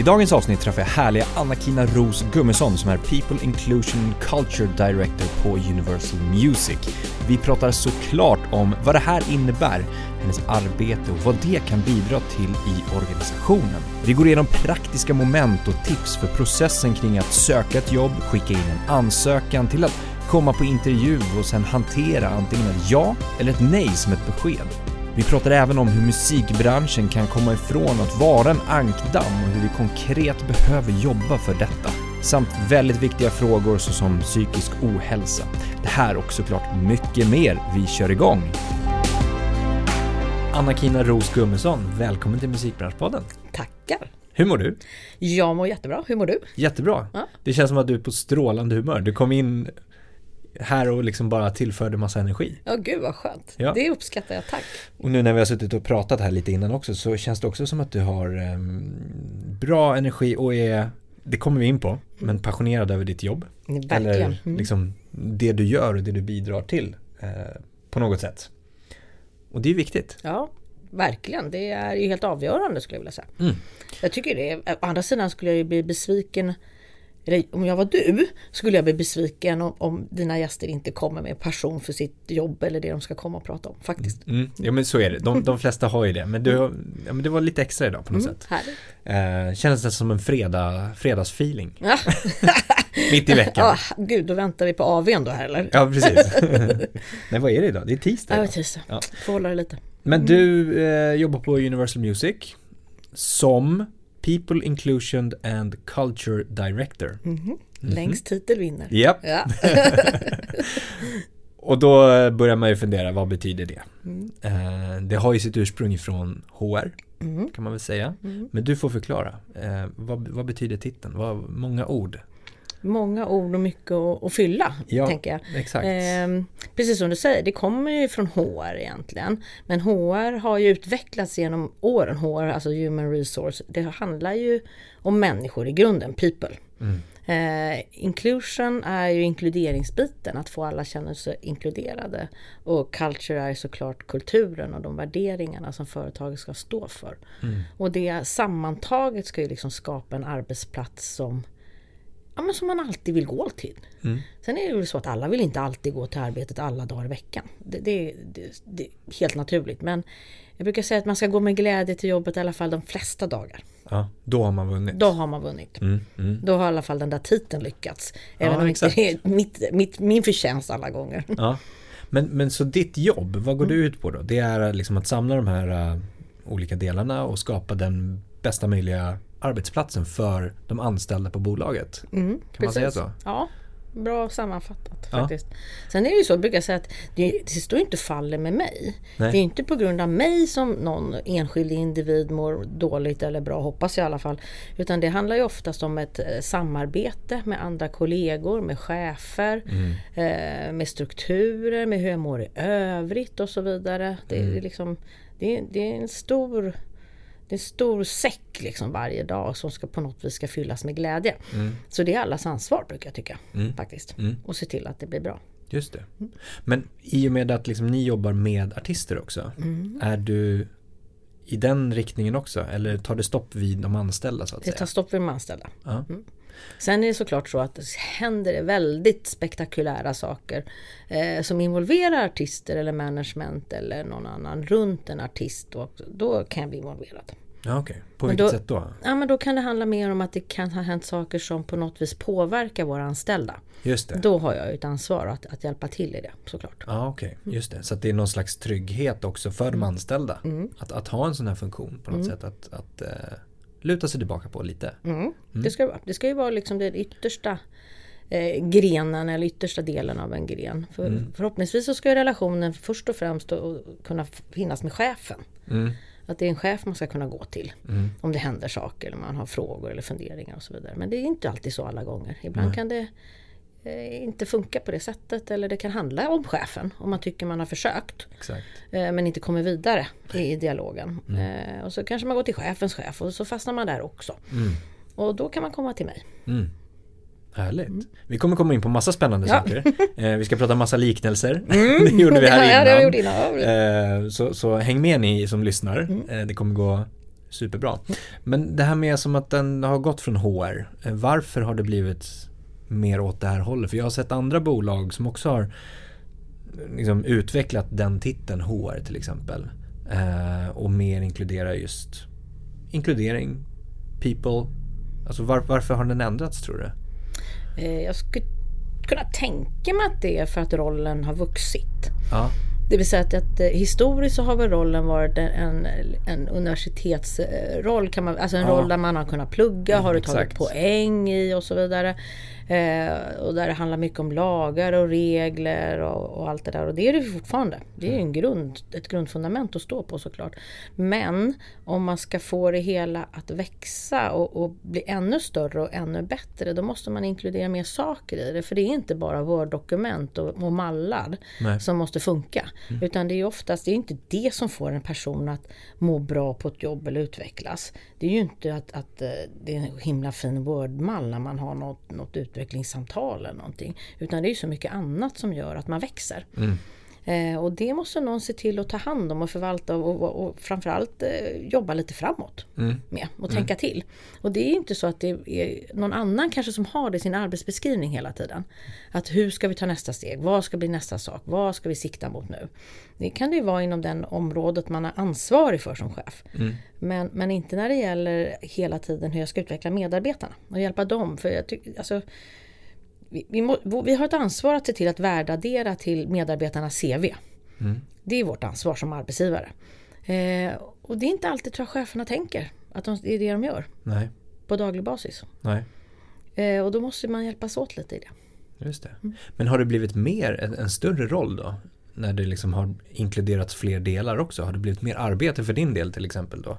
I dagens avsnitt träffar jag härliga Anna-Kina Ros Gummesson som är People Inclusion Culture Director på Universal Music. Vi pratar såklart om vad det här innebär, hennes arbete och vad det kan bidra till i organisationen. Vi går igenom praktiska moment och tips för processen kring att söka ett jobb, skicka in en ansökan till att komma på intervju och sen hantera antingen ett ja eller ett nej som ett besked. Vi pratar även om hur musikbranschen kan komma ifrån att vara en ankdamm och hur vi konkret behöver jobba för detta. Samt väldigt viktiga frågor såsom psykisk ohälsa. Det här och såklart mycket mer. Vi kör igång! Anna-Kina Ros Gummesson, välkommen till Musikbranschpodden. Tackar! Hur mår du? Jag mår jättebra, hur mår du? Jättebra. Ja. Det känns som att du är på strålande humör. Du kom in här och liksom bara tillförde massa energi. Ja, gud vad skönt. Ja. Det uppskattar jag, tack. Och nu när vi har suttit och pratat här lite innan också så känns det också som att du har ehm, bra energi och är, det kommer vi in på, men passionerad över ditt jobb. Verkligen. Eller Mm. liksom det du gör och det du bidrar till eh, på något sätt. Och det är viktigt. Ja, verkligen. Det är ju helt avgörande skulle jag vilja säga. Mm. Jag tycker det. Å andra sidan skulle jag ju bli besviken eller om jag var du skulle jag bli besviken om, om dina gäster inte kommer med passion för sitt jobb eller det de ska komma och prata om faktiskt. Mm. Ja men så är det, de, de flesta har ju det. Men, du, ja, men det var lite extra idag på något Mm, sätt. härligt. Eh, kändes det som en fredag, fredagsfeeling. Ja. Mitt i veckan. Ja, gud, då väntar vi på AWn då eller? Ja, precis. Nej, vad är det idag? Det är tisdag. Ja, idag. tisdag. Ja. Får hålla det lite. Men du eh, jobbar på Universal Music som People Inclusion and Culture Director. Mhm. Längst titel vinner. Japp. Ja. Och då eh, börjar man ju fundera, vad betyder det? Mm. Eh, det har ju sitt ursprung från HR, Mm. kan man väl säga. Mm. Men du får förklara. Eh, vad, vad betyder titeln? Vad, många ord. Många ord och mycket att, att fylla, Ja, tänker jag. Exakt. Ehm, precis som du säger, det kommer ju från HR egentligen. Men HR har ju utvecklats genom åren. HR, alltså Human Resource, det handlar ju om människor i grunden, people. Mm. Eh, inclusion är ju inkluderingsbiten, att få alla känna sig inkluderade. Och culture är såklart kulturen och de värderingarna som företaget ska stå för. Mm. Och det sammantaget ska ju liksom skapa en arbetsplats som, ja, men som man alltid vill gå till. Mm. Sen är det ju så att alla vill inte alltid gå till arbetet alla dagar i veckan. Det, det, det, det är helt naturligt. Men jag brukar säga att man ska gå med glädje till jobbet i alla fall de flesta dagar. Ja, då har man vunnit. Då har man vunnit. Mm, mm. Då har i alla fall den där titeln lyckats. Även Ja, om exakt. inte det är mitt, mitt, min förtjänst alla gånger. Ja. Men, men så ditt jobb, vad går det ut på då? Det är liksom att samla de här äh, olika delarna och skapa den bästa möjliga arbetsplatsen för de anställda på bolaget. Mm, Kan man säga så? Ja, bra sammanfattat Ja. faktiskt. Sen är det ju så, jag brukar säga att det, det står inte faller med mig. Nej. Det är inte på grund av mig som någon enskild individ mår dåligt eller bra, hoppas jag i alla fall. Utan det handlar ju oftast om ett eh, samarbete med andra kollegor, med chefer, Mm. eh, med strukturer, med hur jag mår i övrigt och så vidare. Det, Mm. är liksom, det, är- det är en stor det är en stor säck liksom varje dag som ska på något vis ska fyllas med glädje. Mm. Så det är allas ansvar brukar jag tycka. Mm. Faktiskt. Mm. Och se till att det blir bra. Just det. Men i och med att liksom ni jobbar med artister också, Mm. är du i den riktningen också? Eller tar det stopp vid de anställda så att Det tar säga? stopp vid de anställda. Ja. Sen är det såklart så att det händer det väldigt spektakulära saker eh, som involverar artister eller management eller någon annan runt en artist. Och då kan jag bli involverad. Ja, okej. På Men vilket då- sätt då? Ja, men då kan det handla mer om att det kan ha hänt saker som på något vis påverkar våra anställda. Just det. Då har jag ett ansvar att, att hjälpa till i det såklart. Ja, okej. Just det. Så det är någon slags trygghet också för Mm. de anställda. Att, att ha en sån här funktion på något sätt. Att, att eh, luta sig tillbaka på lite. Mm, Det, ska det, vara. det ska ju vara liksom den yttersta eh, grenen eller yttersta delen av en gren. För, Mm. Förhoppningsvis så ska relationen först och främst kunna finnas med chefen. Mm. Att det är en chef man ska kunna gå till. Mm. Om det händer saker eller man har frågor eller funderingar och så vidare. Men det är inte alltid så alla gånger. Ibland kan det inte funkar på det sättet eller det kan handla om chefen om man tycker man har försökt Exakt. eh, men inte kommer vidare i dialogen. Eh, och så kanske man går till chefens chef och så fastnar man där också. Mm. Och då kan man komma till mig. Mm. Härligt. Vi kommer komma in på massa spännande Ja. saker. Eh, vi ska prata massa liknelser. det gjorde vi här Ja, innan. innan. Eh, så, så häng med ni som lyssnar. Mm. Eh, det kommer gå superbra. Men det här med som att den har gått från HR. Eh, varför har det blivit mer åt det här hållet? För jag har sett andra bolag som också har liksom, utvecklat den titeln HR till exempel. Eh, och mer inkluderar just inkludering, people. Alltså var, varför har den ändrats tror du? Eh, jag skulle kunna tänka mig att det är för att rollen har vuxit. Ja, Det vill säga att, att eh, historiskt så har väl rollen varit en, en universitetsroll, kan man, alltså en Ja. roll där man har kunnat plugga, har du tagit exakt. poäng i och så vidare. Eh, och där det handlar mycket om lagar och regler och, och allt det där. Och det är det fortfarande. Det är en grund, ett grundfundament att stå på såklart. Men om man ska få det hela att växa och, och bli ännu större och ännu bättre, då måste man inkludera mer saker i det. För det är inte bara Word-dokument och, och mallar Nej. som måste funka. Utan det är oftast, det är inte det som får en person att må bra på ett jobb eller utvecklas. Det är ju inte att, att eh, det är en himla fin Word-mall när man har något, något utvecklingssamtal eller någonting. Utan det är ju så mycket annat som gör att man växer. Mm. Eh, och det måste någon se till att ta hand om och förvalta och, och, och framförallt eh, jobba lite framåt Mm. med och tänka till. Och det är inte så att det är någon annan kanske som har det i sin arbetsbeskrivning hela tiden. Att hur ska vi ta nästa steg? Vad ska bli nästa sak? Vad ska vi sikta mot nu? Det kan det ju vara inom den området man är ansvarig för som chef. Mm. Men, men inte när det gäller hela tiden hur jag ska utveckla medarbetarna och hjälpa dem. För jag tycker, alltså, vi, vi, må, vi har ett ansvar att se till att värdeaddera till medarbetarnas CV. Mm. Det är vårt ansvar som arbetsgivare. Eh, och det är inte alltid tror jag cheferna tänker att de, det är det de gör Nej, på daglig basis. nej. Eh, och då måste man hjälpas åt lite i det. Just det. Mm. Men har det blivit mer, en, en större roll då? När det liksom har inkluderats fler delar också? Har det blivit mer arbete för din del till exempel då?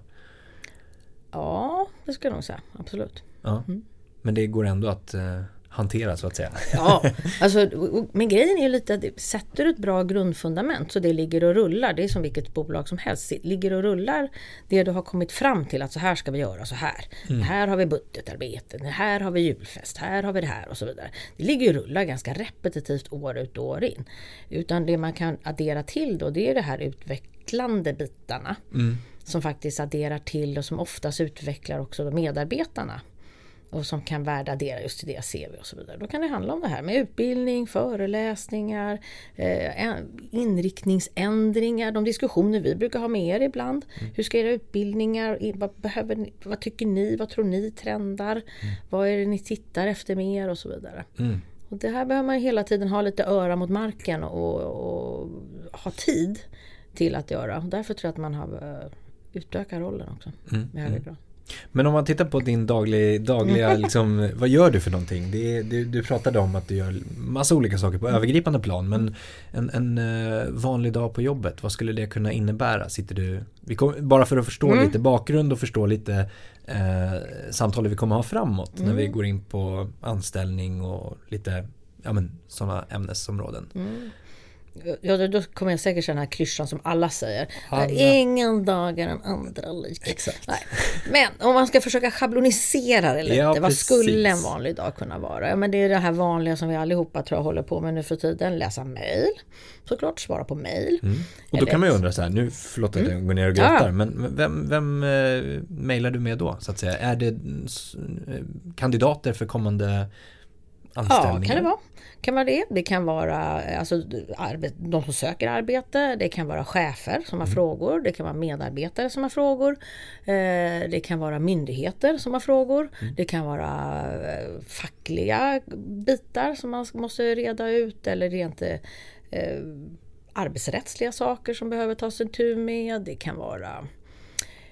Ja, det skulle jag nog säga. Absolut. Ja. Mm. Men det går ändå att eh, hantera så att säga. Ja, alltså, men grejen är ju lite att sätter du ett bra grundfundament så det ligger och rullar, det är som vilket bolag som helst, ligger och rullar det du har kommit fram till att så här ska vi göra, så här. Här har vi budgetarbete, här har vi julfest, här har vi det här och så vidare. Det ligger och rullar ganska repetitivt år ut och år in. Utan det man kan addera till då det är det här utvecklande bitarna Mm. som faktiskt adderar till och som oftast utvecklar också medarbetarna och som kan värdeaddera just till deras CV och så vidare. Då kan det handla om det här med utbildning, föreläsningar, eh, inriktningsändringar, de diskussioner vi brukar ha med er ibland. Hur ska era utbildningar, vad, behöver ni, vad tycker ni, vad tror ni trendar, vad är det ni tittar efter mer och så vidare. Mm. Och det här behöver man hela tiden ha lite öra mot marken och, och ha tid till att göra. Därför tror jag att man har eh, utökat rollen också. Mm. högre grad. Men om man tittar på din daglig, dagliga, liksom, vad gör du för någonting? Det du, du pratade om att du gör massa olika saker på övergripande plan, men en, en eh, vanlig dag på jobbet, vad skulle det kunna innebära? Sitter du, vi kom, bara för att förstå Mm. lite bakgrund och förstå lite eh, samtalet vi kommer ha framåt när vi Mm. går in på anställning och lite ja, sådana ämnesområden. Mm. Ja, då- kommer jag säkert känna klyschan som alla säger. Alla. Ingen dag är den andra lik. Exakt. Nej. Men om man ska försöka schablonisera det lite. Ja, vad precis. skulle en vanlig dag kunna vara? Ja, men det är det här vanliga som vi allihopa tror jag håller på med nu för tiden. Läsa mejl. Såklart svara på mejl. Mm. Och då kan man ju undra så här, nu förlåt att jag går ner och Ja. grötar, men vem, vem eh, mejlar du med då så att säga? Är det eh, kandidater för kommande Ja, anställningar? kan det vara. Kan vara det. Det kan vara eh, alltså, de som söker arbete. Det kan vara chefer som har frågor. Det kan vara medarbetare som har frågor. Eh, det kan vara myndigheter som har frågor. Det kan vara eh, fackliga bitar som man måste reda ut eller rent eh, arbetsrättsliga saker som behöver tas tur med. Det kan vara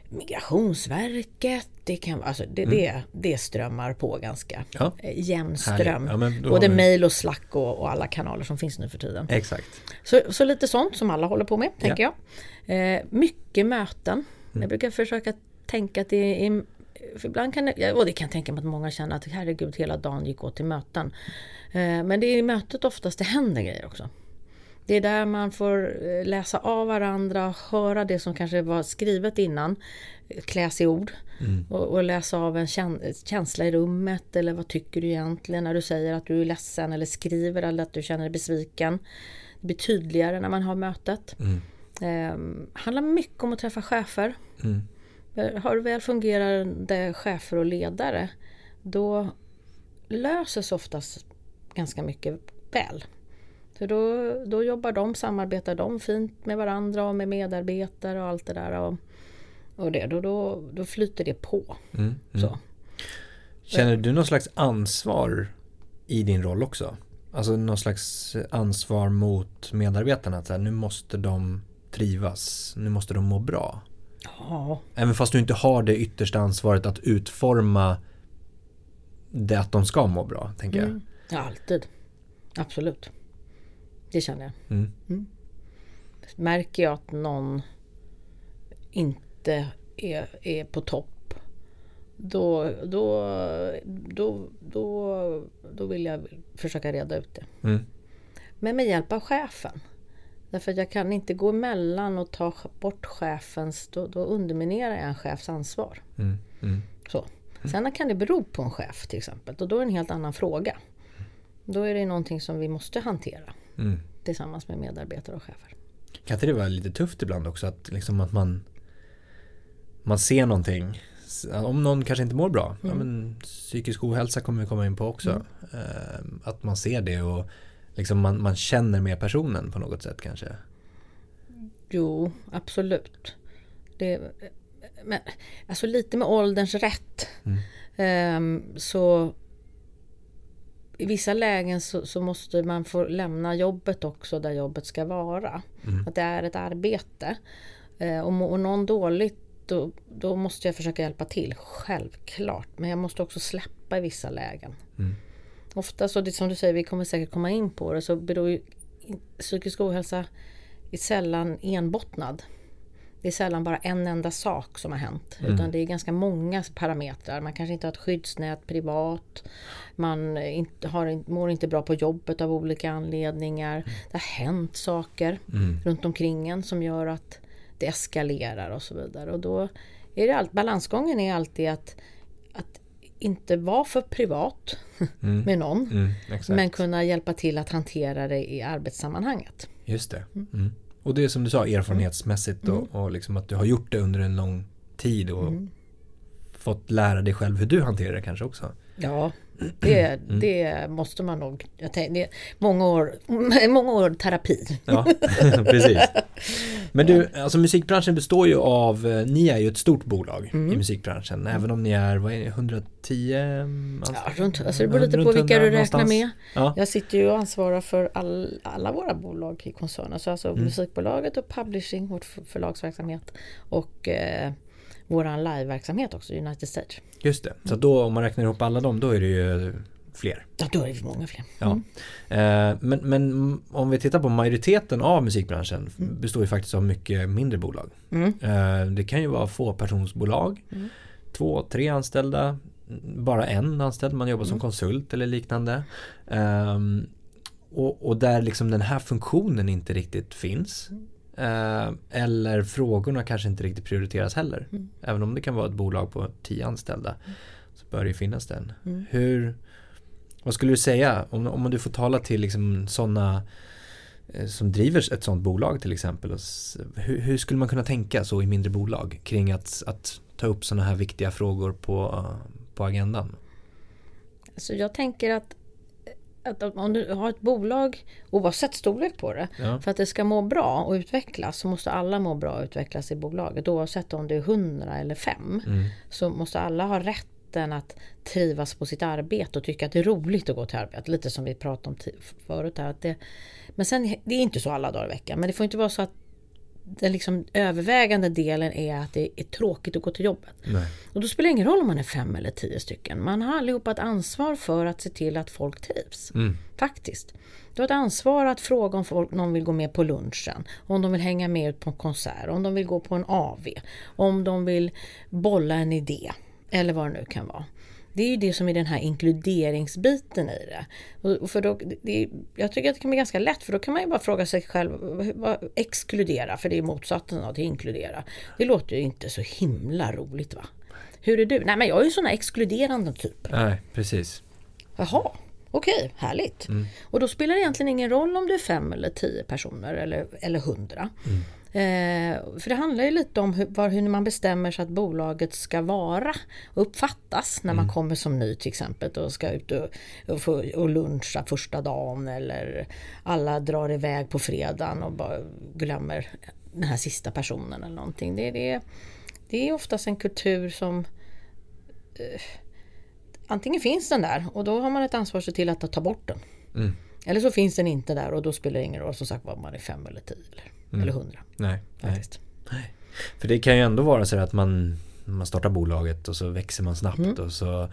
Migrationsverket, det, kan, alltså det, det, det strömmar på ganska Ja. eh, jämn ström. Ja, Både vi- mail och slack och, och alla kanaler som finns nu för tiden. Exakt. Så, så lite sånt som alla håller på med, tänker jag. Eh, mycket möten. Mm. Jag brukar försöka tänka att det är för ibland kan det, och det kan jag tänka mig att många känner att herregud hela dagen gick åt till möten. Eh, men det är i mötet oftast det händer grejer också. Det är där man får eh, läsa av varandra, höra det som kanske var skrivet innan, kläs i ord mm. och, och, läsa av en känsla i rummet eller vad tycker du egentligen när du säger att du är ledsen eller skriver eller att du känner dig besviken. Det blir tydligare när man har mötet. Mm. Eh, handlar mycket om att träffa chefer. Mm. Eh, har du väl fungerande chefer och ledare då löses oftast ganska mycket väl. För då, då jobbar de, samarbetar de fint med varandra och med medarbetare och allt det där. Och, och det, då, då, då flyter det på. Mm, mm. Så. Känner du någon slags ansvar i din roll också? Alltså någon slags ansvar mot medarbetarna? Att här, nu måste de trivas, nu måste de må bra. Ja. Även fast du inte har det yttersta ansvaret att utforma det att de ska må bra, tänker mm. jag. Ja, alltid. Absolut. Det känner jag. Mm. Mm. Märker jag att någon inte är, är på topp då, då, då, då, då vill jag försöka reda ut det. Mm. Men med hjälp av chefen. Därför att jag kan inte gå emellan och ta bort chefens, då, då underminerar jag en chefs ansvar. Mm. Mm. Så. Sen kan det bero på en chef till exempel och då är det en helt annan fråga. Då är det någonting som vi måste hantera mm. tillsammans med medarbetare och chefer. Kan inte det vara lite tufft ibland också att, liksom att man, man ser någonting om någon kanske inte mår bra, mm. ja, men psykisk ohälsa kommer vi komma in på också. Mm. Eh, att man ser det och liksom man, man känner med personen på något sätt kanske. Jo, absolut. Det, men, alltså lite med ålderns rätt. Mm. Um, så i vissa lägen så, så, måste man få lämna jobbet också där jobbet ska vara. Mm. Att det är ett arbete. Uh, och mår någon dåligt då, då, måste jag försöka hjälpa till, självklart. Men jag måste också släppa i vissa lägen. Mm. Ofta så, det som du säger, vi kommer säkert komma in på det, så beror ju psykisk ohälsa är sällan enbottnad. Det är sällan bara en enda sak som har hänt. Mm. Utan det är ganska många parametrar. Man kanske inte har ett skyddsnät privat. Man inte, har, mår inte bra på jobbet av olika anledningar. Mm. Det har hänt saker mm. runt omkring en som gör att det eskalerar och så vidare. Och då är det allt, balansgången är alltid att, att inte vara för privat mm. med någon. Mm, men kunna hjälpa till att hantera det i arbetssammanhanget. Just det. Mm. mm. Och det är som du sa erfarenhetsmässigt och, mm. och liksom att du har gjort det under en lång tid och mm. fått lära dig själv hur du hanterar det kanske också. Ja, det, mm. det måste man nog. Jag tänkte, många, år, många år terapi. Ja, precis. Men du, alltså musikbranschen består ju av, eh, ni är ju ett stort bolag mm. i musikbranschen. Även om ni är, vad är det, 110? Ja, runt, alltså det beror lite på vilka du räknar med. Ja. Jag sitter ju och ansvarar för all, alla våra bolag i koncernen. Så alltså mm. musikbolaget och publishing, vårt förlagsverksamhet och eh, våran liveverksamhet också, United Stage. Just det, så då om man räknar ihop alla dem då är det ju fler. Ja, då är det många fler. Mm. Ja. Eh, men, men om vi tittar på majoriteten av musikbranschen mm. består ju faktiskt av mycket mindre bolag. Mm. Eh, det kan ju vara fåpersonsbolag, mm. två, tre anställda, bara en anställd, man jobbar som mm. konsult eller liknande. Ehm, och, och, där liksom den här funktionen inte riktigt finns. Eh, eller frågorna kanske inte riktigt prioriteras heller. Mm. Även om det kan vara ett bolag på tio anställda mm. så bör det finnas den. Mm. Hur, vad skulle du säga om, om du får tala till liksom sådana eh, som driver ett sådant bolag till exempel. Hur, hur, skulle man kunna tänka så i mindre bolag kring att, att ta upp sådana här viktiga frågor på, på agendan? Alltså jag tänker att att om du har ett bolag, oavsett storlek på det, ja. för att det ska må bra och utvecklas så måste alla må bra och utvecklas i bolaget. Oavsett om det är 100 eller 5 mm. så måste alla ha rätten att trivas på sitt arbete och tycka att det är roligt att gå till arbetet. Lite som vi pratade om förut. Här, att det, men sen, det är inte så alla dagar i veckan. Men det får inte vara så att den liksom övervägande delen är att det är tråkigt att gå till jobbet. Nej. Och då spelar det ingen roll om man är fem eller tio stycken. Man har allihopa ett ansvar för att se till att folk trivs. Mm. Faktiskt. Du har ett ansvar att fråga om folk, någon vill gå med på lunchen, om de vill hänga med ut på en konsert, om de vill gå på en AV, om de vill bolla en idé. Eller vad det nu kan vara. Det är ju det som är den här inkluderingsbiten i det. Och för då, det, jag tycker att det kan bli ganska lätt för då kan man ju bara fråga sig själv, vad, exkludera, för det är motsatsen av att inkludera. Det låter ju inte så himla roligt va? Hur är du? Nej men jag är ju sån här exkluderande typ. Nej, precis. Jaha, okej, härligt. Mm. Och då spelar det egentligen ingen roll om det är fem eller tio personer eller, eller hundra. Mm. Eh, för det handlar ju lite om hur, var, hur man bestämmer sig att bolaget ska vara och uppfattas när man mm. kommer som ny till exempel och ska ut och, och, få, och luncha första dagen eller alla drar iväg på fredagen och bara glömmer den här sista personen eller någonting. Det, det, det är oftast en kultur som eh, antingen finns den där och då har man ett ansvar att se till att ta bort den. Mm. Eller så finns den inte där och då spelar det ingen roll som sagt var man är fem eller tio eller, mm. eller hundra. Nej, nej. nej. För det kan ju ändå vara så att man, man startar bolaget och så växer man snabbt mm. och så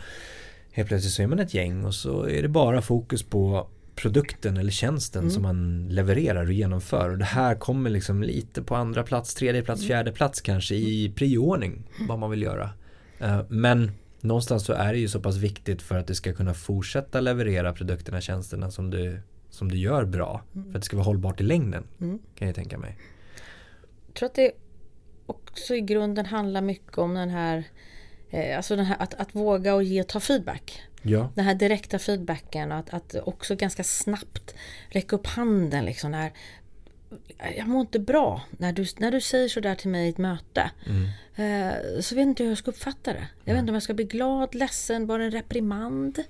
helt plötsligt så är man ett gäng och så är det bara fokus på produkten eller tjänsten mm. som man levererar och genomför. Och det här kommer liksom lite på andra plats, tredje plats, mm. fjärde plats kanske i prioordning vad man vill göra. Eh, men någonstans så är det ju så pass viktigt för att du ska kunna fortsätta leverera produkterna, tjänsterna som du, som du gör bra. Mm. För att det ska vara hållbart i längden. Mm. Kan jag tänka mig. Jag tror att det också i grunden handlar mycket om den här, eh, alltså den här att, att våga och ge och ta feedback. Ja. Den här direkta feedbacken att, att också ganska snabbt räcka upp handen liksom när jag mår inte bra när du, när du säger sådär till mig i ett möte. Mm. Eh, så vet inte hur jag ska uppfatta det. Jag vet inte om jag ska bli glad, ledsen, var det en reprimand?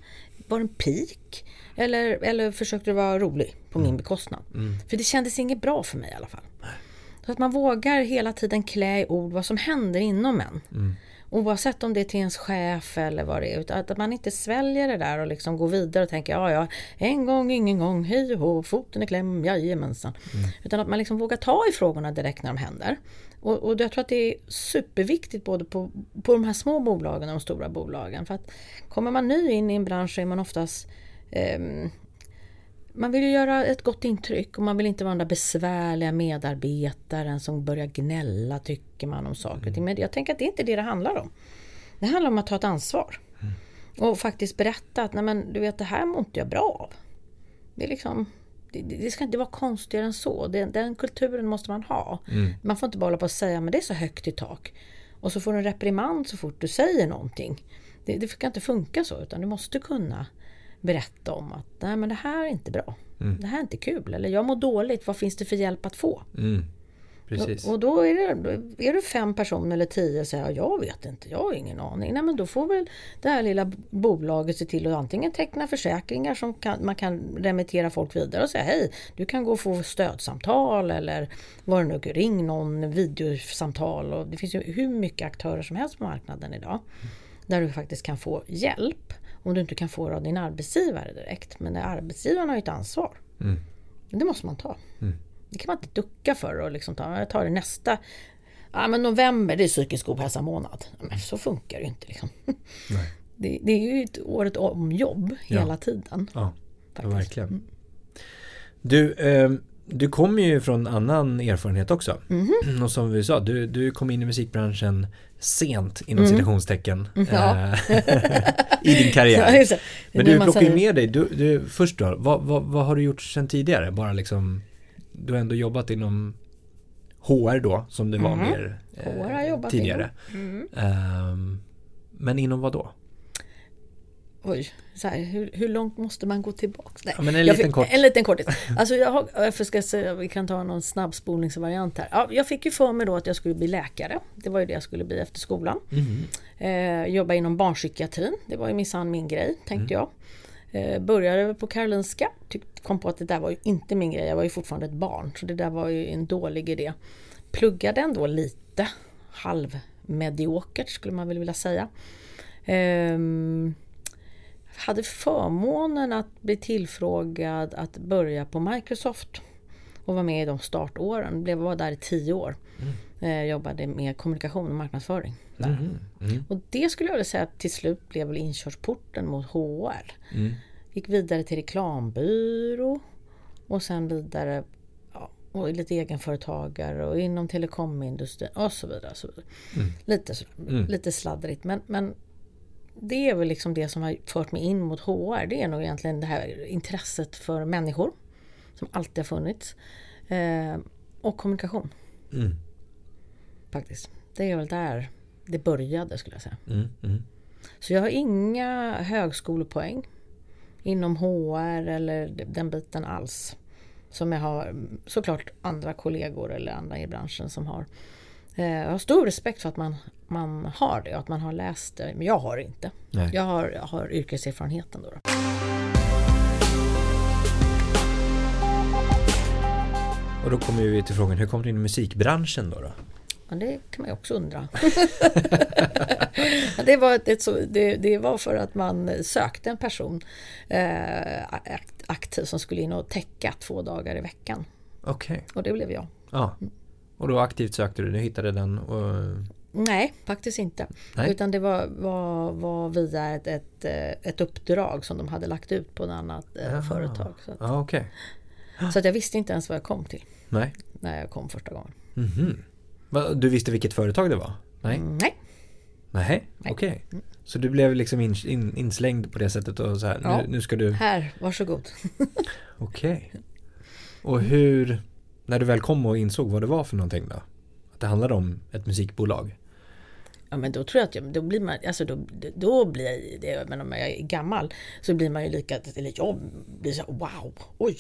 Var det en pik? Eller, eller försökte du vara rolig på mm. min bekostnad? Mm. För det kändes inget bra för mig i alla fall. Så att man vågar hela tiden klä i ord vad som händer inom en. Oavsett om det är till ens chef eller vad det är. Utan att man inte sväljer det där och liksom går vidare och tänker ja, ja, en gång, ingen gång, hej och hå, foten i kläm, jajamensan. Mm. Utan att man liksom vågar ta i frågorna direkt när de händer. Och, och jag tror att det är superviktigt både på, på de här små bolagen och de stora bolagen. För att kommer man ny in i en bransch så är man oftast eh, man vill ju göra ett gott intryck och man vill inte vara den där besvärliga medarbetaren som börjar gnälla tycker man om saker och ting. Mm. Men jag tänker att det är inte det det handlar om. Det handlar om att ta ett ansvar. Mm. Och faktiskt berätta att nej men, du vet det här mår inte jag bra av. Det, är liksom, det, det ska inte vara konstigare än så. Den, den kulturen måste man ha. Mm. Man får inte bara hålla på och säga men det är så högt i tak. Och så får du en reprimand så fort du säger någonting. Det, det ska inte funka så utan du måste kunna berätta om att nej men det här är inte bra. Mm. Det här är inte kul. Eller jag mår dåligt. Vad finns det för hjälp att få? Mm. Precis. Och då är det, är det fem personer eller tio och säger jag vet inte, jag har ingen aning. Nej men då får väl det här lilla bolaget se till att antingen teckna försäkringar som kan, man kan remittera folk vidare och säga hej, du kan gå och få stödsamtal eller vad det nu ring någon videosamtal. Och det finns ju hur mycket aktörer som helst på marknaden idag. Mm. Där du faktiskt kan få hjälp. Om du inte kan få det av din arbetsgivare direkt. Men arbetsgivaren har ju ett ansvar. Mm. Det måste man ta. Mm. Det kan man inte ducka för och liksom ta. Jag tar det nästa. Ja men november det är psykisk ohälsa månad. Men så funkar det ju inte. Liksom. Det, det, är ju ett året om jobb ja. hela tiden. Ja, ja verkligen. Mm. Du, eh, du kommer ju från annan erfarenhet också. Mm. Och som vi sa, du, du kom in i musikbranschen sent inom mm. citationstecken mm, ja. Eh, i din karriär. Ja, Men du plockar ju med dig, du, du, först då, vad, vad, vad, har du gjort sedan tidigare? Bara liksom, du har ändå jobbat inom HR då, som det var mm. mer eh, tidigare. Um, men inom vad då? Oj, så här, hur, hur, långt måste man gå tillbaka? Nej, ja, men en liten fick, kort. En liten kortis. Alltså jag har, jag ska säga, vi kan ta någon snabbspolningsvariant här. Ja, jag fick ju för mig då att jag skulle bli läkare. Det var ju det jag skulle bli efter skolan. Mm. Eh, jobba inom barnpsykiatrin. Det var ju minsann min grej, tänkte mm. jag. Eh, började på Karolinska. Kom på att det där var ju inte min grej. Jag var ju fortfarande ett barn. Så det där var ju en dålig idé. Pluggade ändå lite. Halvmediokert skulle man väl vilja säga. Um, hade förmånen att bli tillfrågad att börja på Microsoft och vara med i de startåren. Blev var där i tio år. Mm. Eh, jobbade med kommunikation och marknadsföring. Mm. Mm. Och det skulle jag vilja säga till slut blev väl inkörsporten mot HR. Mm. Gick vidare till reklambyrå och sen vidare ja, och lite egenföretagare och inom telekomindustrin och så vidare. Och så vidare. Mm. Lite, mm. lite sladdrigt men, men det är väl liksom det som har fört mig in mot HR. Det är nog egentligen det här intresset för människor som alltid har funnits. Eh, och kommunikation. Mm. Faktiskt. Det är väl där det började skulle jag säga. Mm. Mm. Så jag har inga högskolepoäng inom HR eller den biten alls. Som jag har såklart andra kollegor eller andra i branschen som har. Eh, jag har stor respekt för att man, man har det och att man har läst det. Men jag har det inte. Nej. Jag har, jag har yrkeserfarenheten då. då. Och då kommer vi till frågan, hur kom du in i musikbranschen då? då? Men det kan man ju också undra. det, var ett, ett det, det var för att man sökte en person eh, akt- aktiv som skulle in och täcka två dagar i veckan. Okej. Och det blev jag. Ja. Och då aktivt sökte du, du hittade den och... Nej, faktiskt inte. Nej. Utan det var, var, var via ett, ett, eh, ett uppdrag som de hade lagt ut på ett annat eh, Jaha. företag. Så att, Ja, okej. så att jag visste inte ens vad jag kom till Nej. när jag kom första gången. Mhm. Va, Du visste vilket företag det var? Nej. Mm, nej. Nej, okej. Så du blev liksom in, in, inslängd på det sättet och så här, Ja. nu, nu ska du... Här, varsågod. Okej. Och hur, när du väl kom och insåg vad det var för någonting då? Att det handlade om ett musikbolag? Ja men då tror jag att jag, då blir man, alltså då, då blir det, men om jag är gammal så blir man ju lika, eller jag blir så wow, oj,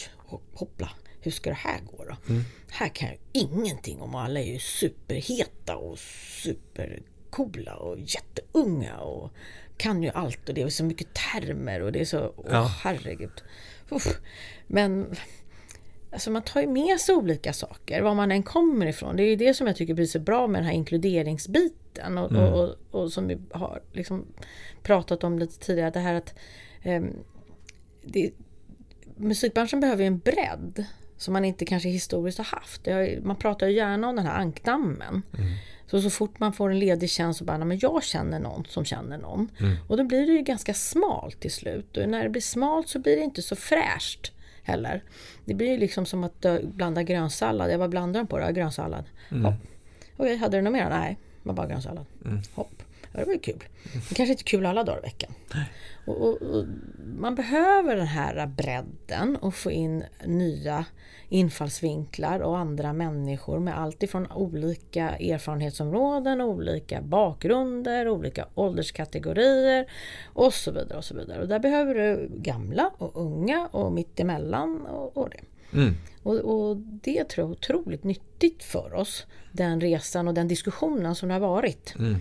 hoppla, hur ska det här gå då? Här kan jag ingenting om, alla är ju superheta och supercoola och jätteunga och kan ju allt och det är så mycket termer och det är så, åh Ja. herregud. Uff. Men Alltså man tar ju med sig olika saker, var man än kommer ifrån. Det är det som jag tycker blir så bra med den här inkluderingsbiten. Och, och, och, och som vi har liksom pratat om lite tidigare, det här att ehm, det, musikbranschen behöver ju en bredd som man inte kanske historiskt har haft. Man pratar ju gärna om den här ankdammen. Så, så fort man får en ledig tjänst så bara, "Nej, men jag känner någon som känner någon. Och då blir det ju ganska smalt till slut. Och när det blir smalt så blir det inte så fräscht heller. Det blir ju liksom som att blanda grönsallad. Jag var blandade de på det? Ja, Grönsallad. Hopp. Okej, hade du något mer? Nej, det var bara grönsallad. Hopp. Ja, det var ju kul. Det kanske inte är kul alla dagar i veckan. Och, och, och man behöver den här bredden och få in nya infallsvinklar och andra människor med allt ifrån olika erfarenhetsområden, olika bakgrunder, olika ålderskategorier och så vidare. Och så vidare. Och där behöver du gamla och unga och mittemellan och, och det. Mm. Och, och det tror jag är otroligt nyttigt för oss. Den resan och den diskussionen som det har varit Mm.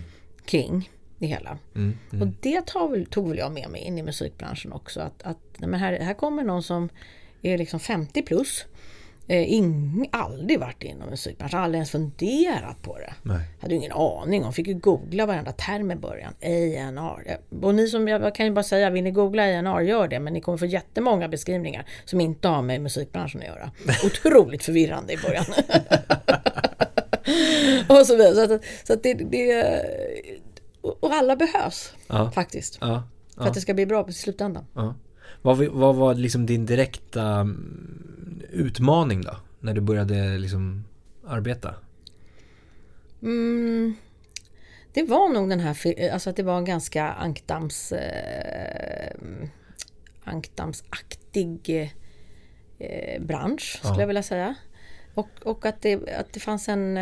Kring det hela. Mm. Och det tog tog väl jag med mig in i musikbranschen också. Att, att men här, här kommer någon som är liksom 50 plus. Eh, ing, aldrig varit inom musikbranschen, aldrig ens funderat på det. Nej. Hade ingen aning om, fick ju googla varenda term i början. A&R. Ja, Och ni som, jag kan ju bara säga, vill ni googla A&R gör det. Men ni kommer få jättemånga beskrivningar som inte har med musikbranschen att göra. Otroligt förvirrande i början. och så vidare. Så att, så att det, det, och alla behövs Ja. faktiskt. Ja. För att det ska bli bra på slutändan. ja. Vad, vad var liksom din direkta mm, utmaning då? När du började liksom arbeta? Mm, det var nog den här, alltså att det var en ganska ankdams, eh, ankdamsaktig eh, bransch skulle Ja. jag vilja säga. Och, och att, det, att det fanns en,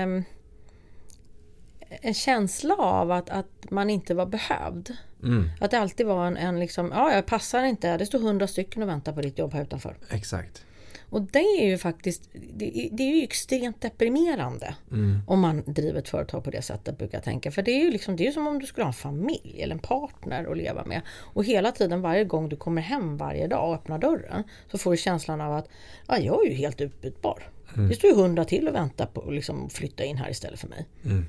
en känsla av att, att man inte var behövd. Mm. Att det alltid var en, en liksom, ja jag passar inte, det står hundra stycken och väntar på ditt jobb här utanför. Exakt. Och det är ju faktiskt, det är, det är ju extremt deprimerande Mm. om man driver ett företag på det sättet brukar jag tänka. För det är ju liksom, det är som om du skulle ha en familj eller en partner att leva med. Och hela tiden varje gång du kommer hem varje dag och öppnar dörren så får du känslan av att ja, jag är ju helt utbytbar. Det står ju hundra till och väntar på att liksom flytta in här istället för mig. Mm.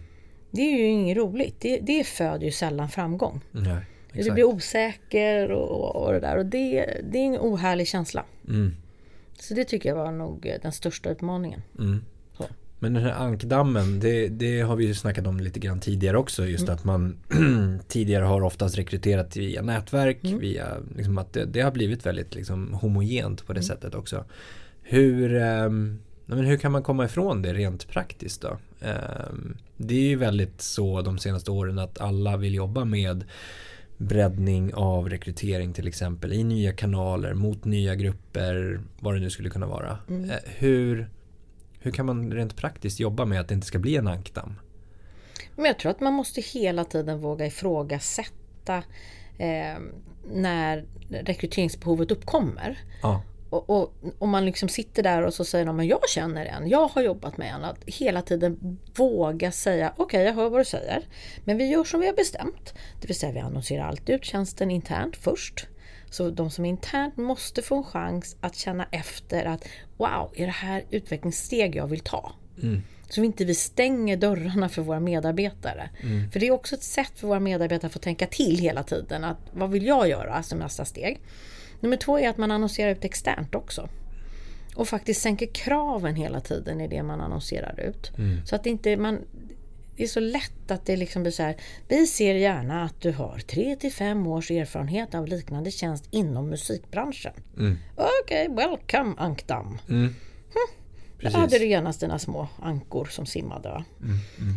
Det är ju inget roligt. Det, det föder ju sällan framgång. Nej. Du blir osäker och, och det där. Och det, det är en ohärlig känsla. Mm. Så det tycker jag var nog eh, den största utmaningen. Mm. Men den här ankdammen, det, det har vi ju snackat om lite grann tidigare också. Just att man tidigare har oftast rekryterat via nätverk, via liksom att det, det har blivit väldigt liksom homogent på det sättet också. Hur, nej men hur kan man komma ifrån det rent praktiskt då? Ehm, det är ju väldigt så de senaste åren att alla vill jobba med breddning av rekrytering till exempel i nya kanaler mot nya grupper, vad det nu skulle kunna vara. Mm. Eh, Hur, hur kan man rent praktiskt jobba med att det inte ska bli en ankdamm? Men jag tror att man måste hela tiden våga ifrågasätta eh, när rekryteringsbehovet uppkommer. Ja, Och, om man liksom sitter där och så säger men jag känner en, jag har jobbat med en. Att hela tiden våga säga, okej jag hör vad du säger. Men vi gör som vi har bestämt. Det vill säga vi annonserar alltid ut tjänsten internt först. Så de som är internt måste få en chans att känna efter att wow, är det här utvecklingssteg jag vill ta? Så vi inte vi stänger dörrarna för våra medarbetare. För det är också ett sätt för våra medarbetare att få tänka till hela tiden. Att, vad vill jag göra som nästa steg? Nummer två är att man annonserar ut externt också. Och faktiskt sänker kraven hela tiden i det man annonserar ut. Så att det inte man det är så lätt att det liksom blir så här. Vi ser gärna att du har 3 till 5 års erfarenhet av liknande tjänst inom musikbranschen. Okej, welcome Ankdam. Där Precis. hade du genast dina små ankor som simmade. Va?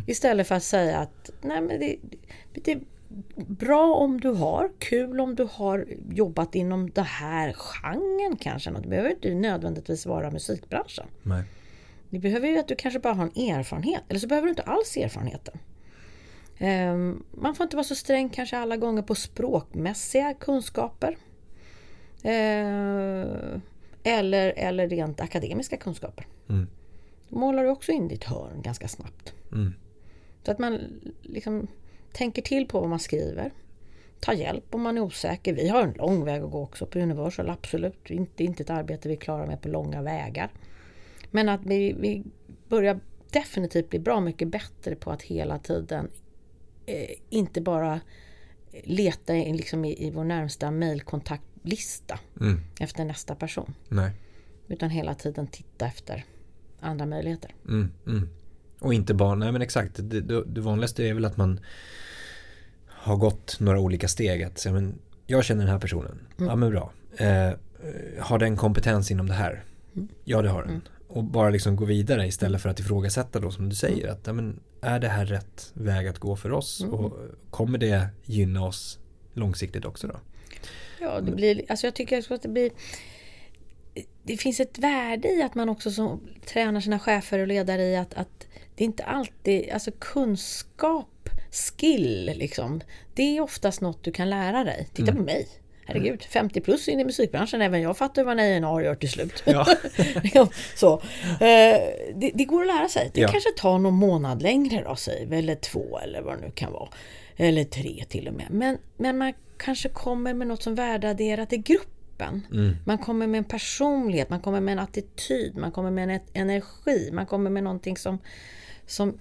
Istället för att säga att nej men det, det bra om du har, kul om du har jobbat inom den här genren kanske. Det behöver inte nödvändigtvis vara musikbranschen. nej. Det behöver ju att du kanske bara har en erfarenhet. Eller så behöver du inte alls erfarenheten. Ehm, Man får inte vara så sträng kanske alla gånger på språkmässiga kunskaper. Ehm, Eller, eller rent akademiska kunskaper. Mm. Då målar du också in ditt hörn ganska snabbt. Mm. Så att man liksom tänker till på vad man skriver. Ta hjälp om man är osäker. Vi har en lång väg att gå också på Universal, absolut. Inte, inte ett arbete vi klarar med på långa vägar. Men att vi, vi börjar definitivt bli bra mycket bättre på att hela tiden eh, inte bara leta i, liksom i, i vår närmsta mejlkontaktlista Mm. efter nästa person. Nej. Utan hela tiden titta efter andra möjligheter. Mm, mm. Och inte bara, nej men exakt, det, det, det vanligaste är väl att man har gått några olika steg. Att säga, men jag känner den här personen, ja men bra. Eh, har den kompetens inom det här? Ja det har den. Och bara liksom gå vidare istället för att ifrågasätta då som du säger. Att, ja, men, är det här rätt väg att gå för oss? Och kommer det gynna oss långsiktigt också då? Ja, det blir, alltså jag tycker att det blir det finns ett värde i att man också som tränar sina chefer och ledare i att, att det är inte alltid, alltså kunskap, skill liksom. Det är oftast något du kan lära dig. Titta på mig. Herregud, 50 plus in i musikbranschen, även jag fattar vad en A&R gör till slut. Ja. Ja, så. Eh, det, det går att lära sig. Det Ja. kanske tar någon månad längre då, säger vi, eller två eller vad det nu kan vara. Eller tre till och med. Men, men man kanske kommer med något som värdeadderat i gruppen. Man kommer med en personlighet, man kommer med en attityd, man kommer med en et- energi, man kommer med någonting som, som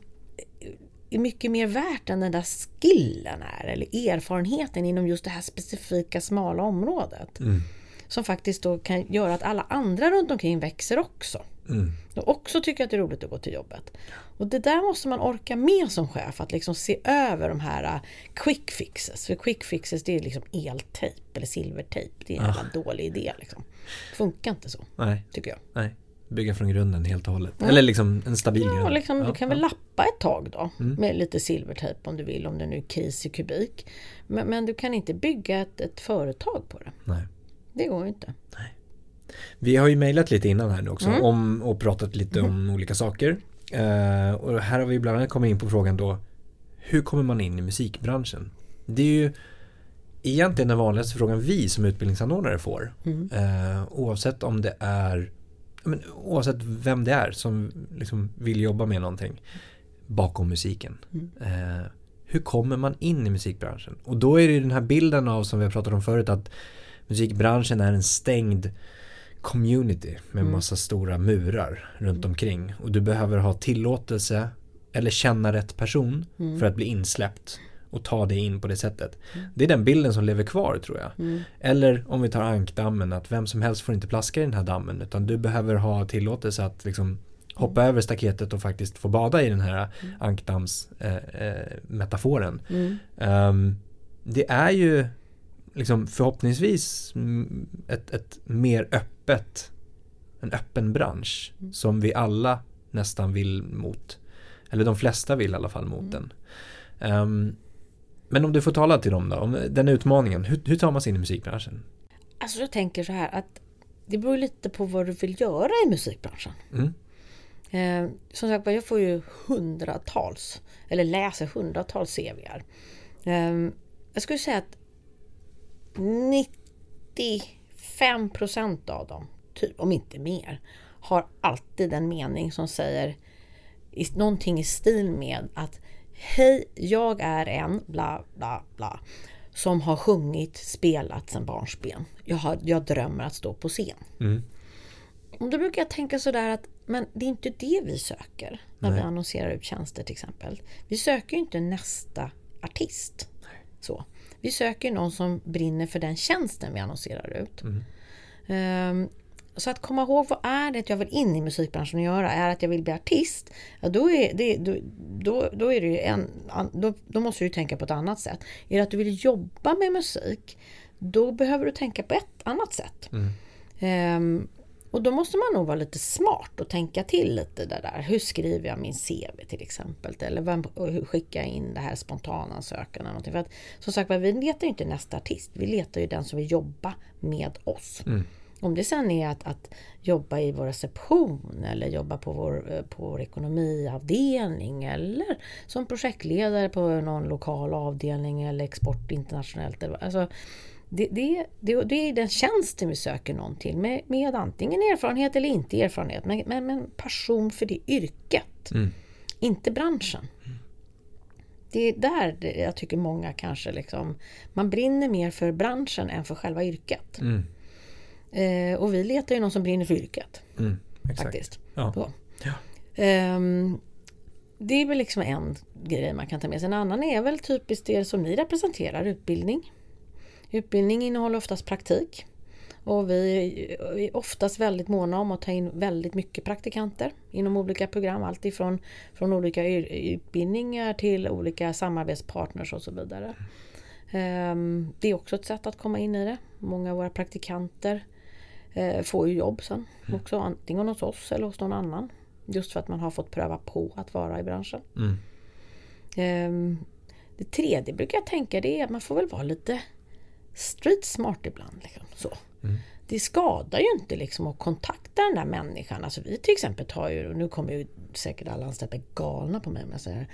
är mycket mer värt än den där skillen är, eller erfarenheten inom just det här specifika smala området. Som faktiskt då kan göra att alla andra runt omkring växer också. Mm. Och också tycker att det är roligt att gå till jobbet. Och det där måste man orka med som chef, att liksom se över de här uh, quick fixes. För quick fixes det är liksom eltejp eller silvertejp. Det är en jävla dålig idé liksom. Funkar inte så, Nej, tycker jag. nej. Bygga från grunden helt och hållet. Eller liksom en stabil Ja, grund. liksom, Ja, du kan ja. väl lappa ett tag då med lite silvertejp om du vill, om det nu är kris i kubik. Men, men du kan inte bygga ett, ett företag på det. Nej. Det går ju inte. Vi har ju mejlat lite innan här nu också Mm. om, och pratat lite om olika saker. Eh, och här har vi bland annat kommit in på frågan då Hur kommer man in i musikbranschen? Det är ju egentligen den vanligaste frågan vi som utbildningsanordnare får. Mm. Eh, oavsett om det är men, Oavsett vem det är som liksom vill jobba med någonting bakom musiken. Mm. Eh, hur kommer man in i musikbranschen? Och då är det den här bilden av som vi har pratat om förut att musikbranschen är en stängd community med massa stora murar runt omkring och du behöver ha tillåtelse eller känna rätt person för att bli insläppt och ta dig in på det sättet. Det är den bilden som lever kvar tror jag. Eller om vi tar ankdammen att vem som helst får inte plaska i den här dammen utan du behöver ha tillåtelse att liksom hoppa över staketet och faktiskt få bada i den här ankdams eh, eh, metaforen. Ehm, det är ju liksom förhoppningsvis mm, ett, ett mer öppet en öppen bransch som vi alla nästan vill mot eller de flesta vill i alla fall mot den. Ehm, Men om du får tala till dem då, om den utmaningen, hur, hur tar man sig in i musikbranschen? Alltså jag tänker så här att det beror lite på vad du vill göra i musikbranschen. Mm. Eh, som sagt jag får ju hundratals, eller läser hundratals CVR. Eh, jag skulle säga att 95 procent av dem, typ, om inte mer, har alltid en mening som säger någonting i stil med att Hej, jag är en bla bla bla som har sjungit, spelat sedan barnsben. Jag, har, jag drömmer att stå på scen. Mm. Och då brukar jag tänka sådär att men det är inte det vi söker när Nej. vi annonserar ut tjänster till exempel. Vi söker ju inte nästa artist. Så. Vi söker någon som brinner för den tjänsten vi annonserar ut. Mm. Ehm, så att komma ihåg vad är det jag vill in i musikbranschen och göra? Är det att jag vill bli artist? Ja, då, är det, då, då, då, är det en, då, då måste du tänka på ett annat sätt. Är det att du vill jobba med musik? Då behöver du tänka på ett annat sätt. Mm. Ehm, och då måste man nog vara lite smart och tänka till lite där. där. Hur skriver jag min CV till exempel? Eller vem, hur skickar jag in det här spontanansökan? Eller någonting? För att, som sagt vi letar ju inte nästa artist. Vi letar ju den som vill jobba med oss. Mm. Om det sen är att, att jobba i vår reception eller jobba på vår, eh, på vår ekonomiavdelning eller som projektledare på någon lokal avdelning eller export internationellt. Alltså, det, det, det, det är den tjänsten vi söker någon till med, med antingen erfarenhet eller inte erfarenhet. Men, men, men passion för det yrket. Mm. Inte branschen. Det är där jag tycker många kanske liksom, man brinner mer för branschen än för själva yrket. Mm. Eh, och vi letar ju någon som brinner för yrket. Mm. Exakt. Faktiskt. Ja. Ja. Ehm, det är väl liksom en grej man kan ta med sig. En annan är väl typiskt det som ni representerar, utbildning. Utbildning innehåller oftast praktik. Och vi är oftast väldigt måna om att ta in väldigt mycket praktikanter inom olika program. Allt ifrån från olika utbildningar till olika samarbetspartners och så vidare. Ehm, Det är också ett sätt att komma in i det. Många av våra praktikanter eh, får ju jobb sen också antingen hos oss eller hos någon annan. Just för att man har fått pröva på att vara i branschen. Mm. Ehm, Det tredje brukar jag tänka det är att man får väl vara lite street smart ibland. Liksom. Så. Mm. Det skadar ju inte liksom att kontakta den där människan. Alltså vi till exempel tar ju, och nu kommer ju säkert alla anställda bli galna på mig om jag säger det.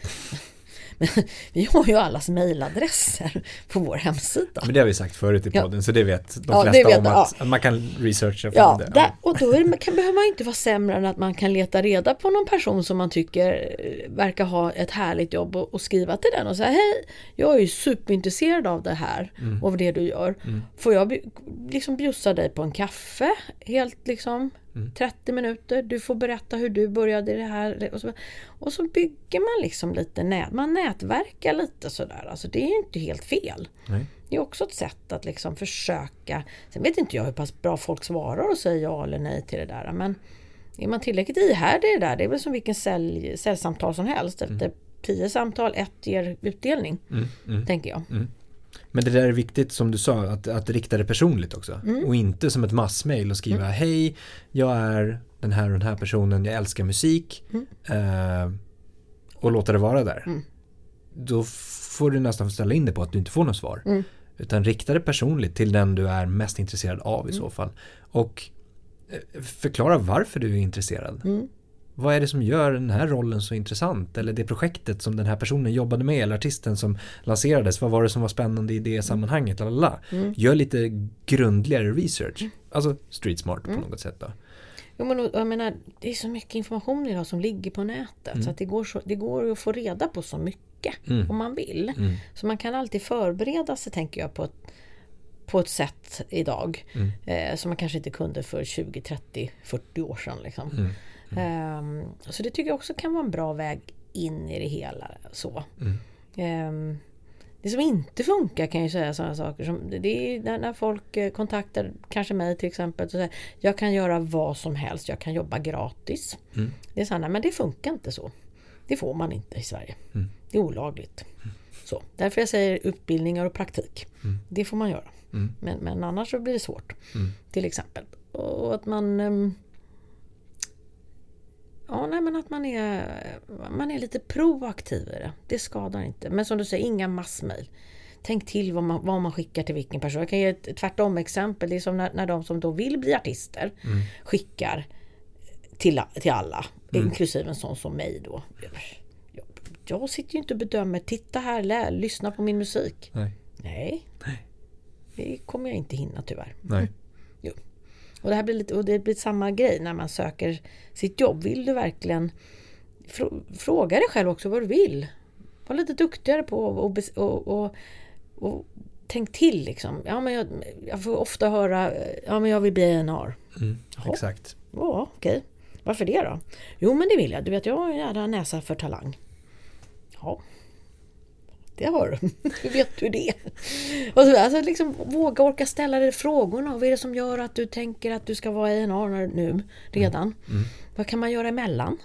Men vi har ju allas mejladresser på vår hemsida. Men det har vi sagt förut i Ja. podden så det vet de Ja, flesta vet om att, att man kan researcha Ja, det. där, och då det, kan, behöver man inte vara sämre än att man kan leta reda på någon person som man tycker eh, verkar ha ett härligt jobb och, och skriva till den och säga hej, jag är ju superintresserad av det här och av det du gör. Får jag liksom bjussa dig på en kaffe helt liksom 30 minuter. Du får berätta hur du började i det här. Och så, och så bygger man liksom lite nät, man nätverkar lite sådär. Alltså det är ju inte helt fel. Nej. Det är också ett sätt att liksom försöka. Sen vet inte jag hur pass bra folk svarar och säger ja eller nej till det där. Men är man tillräckligt ihärdig i det där, det är väl som vilken sälj, säljsamtal som helst. Efter tio samtal, ett ger utdelning. Mm, mm. Tänker jag. Men det där är viktigt som du sa, att, att rikta det personligt också. Mm. Och inte som ett massmail och skriva hej, jag är den här och den här personen, jag älskar musik. Mm. Eh, och låta det vara där. Då får du nästan ställa in det på att du inte får något svar. Mm. Utan rikta det personligt till den du är mest intresserad av i Mm. så fall. Och eh, förklara varför du är intresserad. Mm. Vad är det som gör den här rollen så intressant? Eller det projektet som den här personen jobbade med eller artisten som lanserades. Vad var det som var spännande i det sammanhanget? Lalala. Mm. Gör lite grundligare research. Alltså street smart på något sätt då. Jo, men, jag menar, det är så mycket information idag som ligger på nätet. Så att det, går så, det går att få reda på så mycket Mm. om man vill. Mm. Så man kan alltid förbereda sig tänker jag på ett, på ett sätt idag. Mm. Eh, som man kanske inte kunde för 20, 30, 40 år sedan. Liksom. Mm. Ehm, så det tycker jag också kan vara en bra väg in i det hela. Så. Mm. Ehm, det som inte funkar kan jag säga sådana saker som det är när, folk eh, kontaktar kanske mig till exempel och säger jag kan göra vad som helst, jag kan jobba gratis. Mm. Det är så nej, men det funkar inte så. Det får man inte i Sverige. Mm. Det är olagligt. Så, därför jag säger utbildningar och praktik. Det får man göra. Mm. Men, men annars så blir det svårt. Mm. Till exempel. Och att man... Ja, nej, men att man är, man är lite proaktiv i det. Det skadar inte. Men som du säger, inga massmejl. Tänk till vad man, vad man skickar till vilken person. Jag kan ge ett tvärtom exempel. Det är som när, när de som då vill bli artister Mm. skickar till, till alla. Inklusive en sån som mig då. Jag, jag sitter ju inte och bedömer. Titta här, lä, lyssna på min musik. Nej. Nej. Det kommer jag inte hinna tyvärr. Nej. Och det här blir lite, och det blir samma grej när man söker sitt jobb. Vill du verkligen frå- fråga dig själv också vad du vill? Var lite duktigare på och, och, och, och, tänk till liksom. Ja, men jag, jag får ofta höra ja, men jag vill bli A&R. Mm, exakt. Ja, okej. Varför det då? Jo, men det vill jag. Du vet, jag har en jävla näsa för talang. Ja. Det har du. Hur vet du det? Och så, alltså, liksom, våga orka ställa dig frågorna. Vad är det som gör att du tänker att du ska vara A&R nu redan? Vad kan man göra emellan?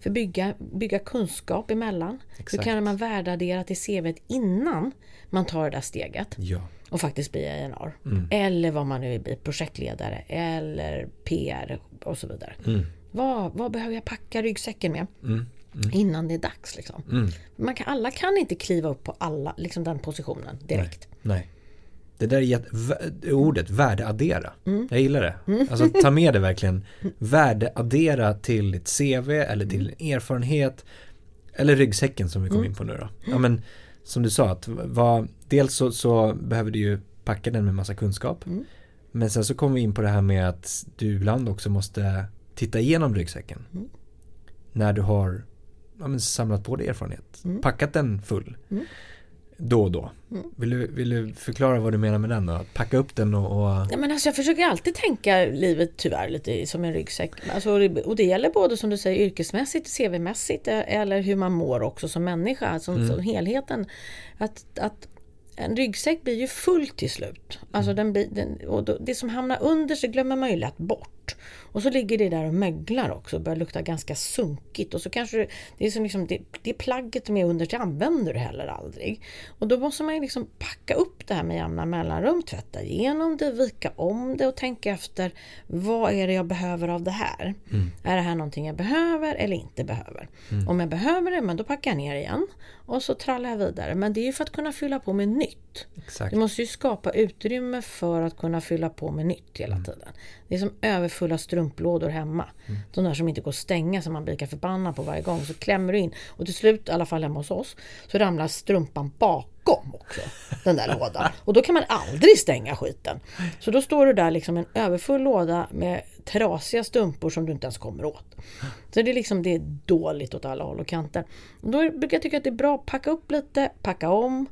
För bygga, bygga kunskap emellan. Exakt. Hur kan man värdeaddera till CVt innan man tar det där steget? Ja. och faktiskt bli A&R. Eller vad man nu vill bli, projektledare eller PR och så vidare. Vad, vad behöver jag packa ryggsäcken med? Innan det är dags. Liksom. Man kan, alla kan inte kliva upp på alla, liksom den positionen direkt. Nej. Det där är ordet värdeaddera. Mm. Jag gillar det. Alltså ta med det verkligen. Värdeaddera till ditt CV eller till Mm. erfarenhet. Eller ryggsäcken som vi kom in på nu då. Ja men som du sa att vad, dels så, så behöver du ju packa den med massa kunskap. Mm. Men sen så kommer vi in på det här med att du ibland också måste titta igenom ryggsäcken. Mm. När du har ja, men samlat på dig erfarenhet. Mm. Packat den full. Då och då. Vill, du, vill du förklara vad du menar med den då? Att packa upp den och... och Ja, men alltså jag försöker alltid tänka livet tyvärr lite som en ryggsäck. Alltså, och det- gäller både som du säger yrkesmässigt, CV-mässigt eh, eller hur man mår också som människa, som, som helheten. Att, att en ryggsäck blir ju full till slut. Alltså den blir, den, och då, det som hamnar under så glömmer man ju lätt bort. Och så ligger det där och möglar också och börjar lukta ganska sunkigt. Och så kanske det, det är som liksom, det, det plagget som är under det använder du heller aldrig. Och då måste man ju liksom packa upp det här med jämna mellanrum, tvätta igenom det, vika om det och tänka efter vad är det jag behöver av det här? Är det här någonting jag behöver eller inte behöver? Om jag behöver det, men då packar jag ner igen och så trallar jag vidare. Men det är ju för att kunna fylla på med nytt. exakt. Du måste ju skapa utrymme för att kunna fylla på med nytt hela Mm. tiden. Det är som överfulla strumplådor hemma. Mm. De där som inte går att stänga som man blir lika förbannad på varje gång. Så klämmer du in och till slut, i alla fall hemma hos oss, så ramlar strumpan bakom också. Den där lådan. Och då kan man aldrig stänga skiten. Så då står du där liksom en överfull låda med trasiga strumpor som du inte ens kommer åt. Så det är liksom det är dåligt åt alla håll och kanter. Då brukar jag tycka att det är bra att packa upp lite, packa om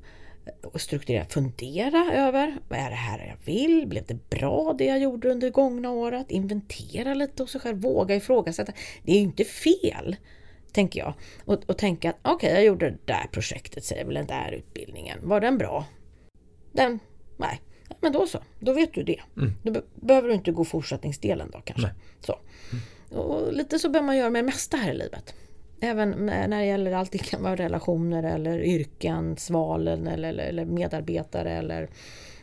och strukturera, fundera över vad är det här jag vill? Blev det bra det jag gjorde under gångna året? Inventera lite hos sig själv, våga ifrågasätta. Det är ju inte fel, tänker jag. Och, och tänka att okej, jag gjorde det där projektet, säger väl den där utbildningen. Var den bra? Den? Nej. Men då så, då vet du det. Då be- behöver du inte gå fortsättningsdelen då kanske. Så. Och lite så behöver man göra med det mesta här i livet. Även när det gäller allt, det kan vara relationer eller yrken, svalen eller, eller, eller medarbetare eller,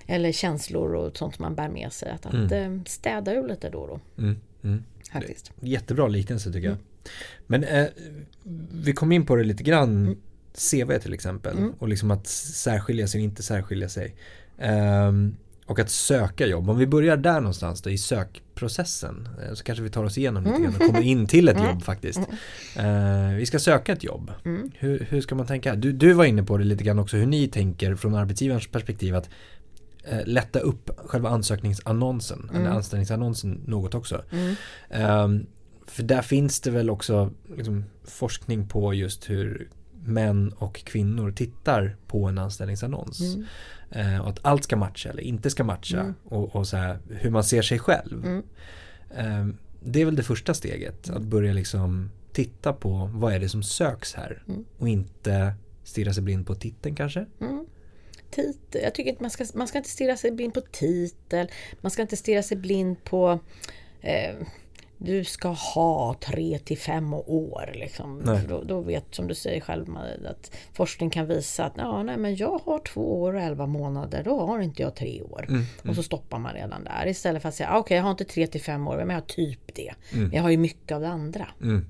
eller känslor och sånt som man bär med sig. Att, att eh, städa ur lite då och då. Mm, mm. Faktiskt. Jättebra liknelse tycker jag. Men eh, vi kom in på det lite grann, CV till exempel. Och liksom att särskilja sig och inte särskilja sig. Ehm, och att söka jobb. Om vi börjar där någonstans då i sökprocessen. eh, Så kanske vi tar oss igenom lite grann och kommer in till ett jobb faktiskt. Eh, vi ska söka ett jobb. Hur, hur ska man tänka? Du, du var inne på det lite grann också hur ni tänker från arbetsgivarens perspektiv att eh, lätta upp själva ansökningsannonsen eller anställningsannonsen något också. Ehm, för där finns det väl också liksom, forskning på just hur män och kvinnor tittar på en anställningsannons. Eh, och att allt ska matcha eller inte ska matcha och, och så här, hur man ser sig själv. Ehm, det är väl det första steget, att börja liksom titta på vad är det som söks här och inte stirra sig blind på titeln kanske. Titel. Jag tycker inte man ska, man ska inte stirra sig blind på titel. Man ska inte stirra sig blind på eh, du ska ha tre till fem år. Liksom. Då, då vet, som du säger själv, att forskning kan visa att ja, nej, men jag har två år och elva månader, då har inte jag tre år. Och så stoppar man redan där. Istället för att säga, "Ah, okej jag har inte tre till fem år, men jag har typ det. Men jag har ju mycket av det andra. Mm.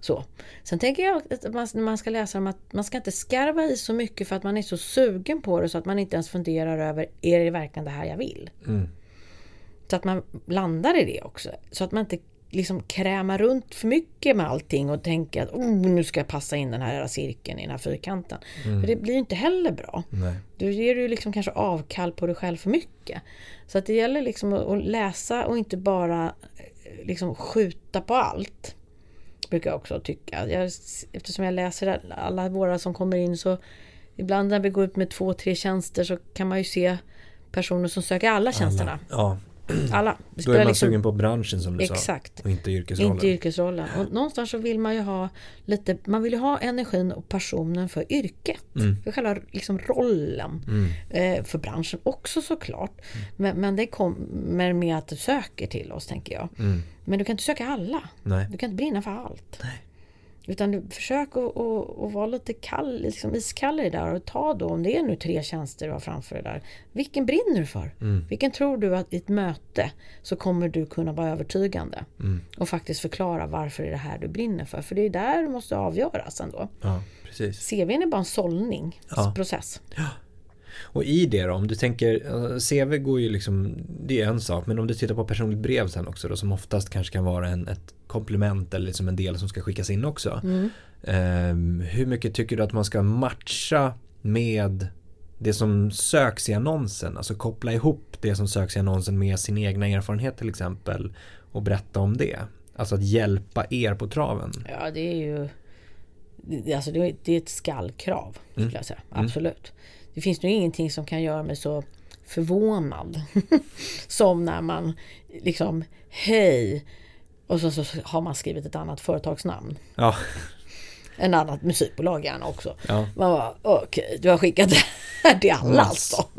Så. Sen tänker jag att man, när man ska läsa dem att man ska inte skarva i så mycket för att man är så sugen på det så att man inte ens funderar över, är det verkligen det här jag vill? Mm. Så att man landar i det också. Så att man inte liksom krämar runt för mycket med allting och tänker att oh, nu ska jag passa in den här cirkeln i den här fyrkanten. För det blir ju inte heller bra. Nej. Då ger du liksom kanske avkall på dig själv för mycket. Så att det gäller liksom att läsa och inte bara eh, liksom skjuta på allt. Brukar jag också tycka. Jag, eftersom jag läser alla våra som kommer in så ibland när vi går ut med två, tre tjänster så kan man ju se personer som söker alla tjänsterna. Ja, Alla. Det då är man liksom- sugen på branschen som du Exakt. sa. Och inte yrkesrollen. Inte yrkesrollen. Och någonstans så vill man ju ha lite, man vill ju ha energin och passionen för yrket. För själva liksom rollen. Eh, för branschen också såklart. Men, men det kommer med att du söker till oss tänker jag. Men du kan inte söka alla. Nej. Du kan inte brinna för allt. Utan försök att, att, att vara lite kall, liksom iskall i det där och ta då om det är nu tre tjänster du har framför dig där. Vilken brinner du för? Vilken tror du att i ett möte så kommer du kunna vara övertygande? Och faktiskt förklara varför är det här du brinner för? För det är där du måste avgöras ändå. Ja, precis. CVn är bara en sållningsprocess. Och i det då, om du tänker, eh, CV går ju liksom, det är en sak, men om du tittar på personligt brev sen också då, som oftast kanske kan vara en, ett komplement eller liksom en del som ska skickas in också. Ehm, hur mycket tycker du att man ska matcha med det som söks i annonsen? Alltså koppla ihop det som söks i annonsen med sin egna erfarenhet till exempel och berätta om det. Alltså att hjälpa er på traven. Ja, det är ju alltså det, är- ett skallkrav, skulle jag säga. Absolut. Det finns nog ingenting som kan göra mig så förvånad som när man liksom Hej! Och så, så har man skrivit ett annat företagsnamn. Ja, en annat musikbolag gärna också. Ja. Man bara, okej, du har skickat det här till alla alltså.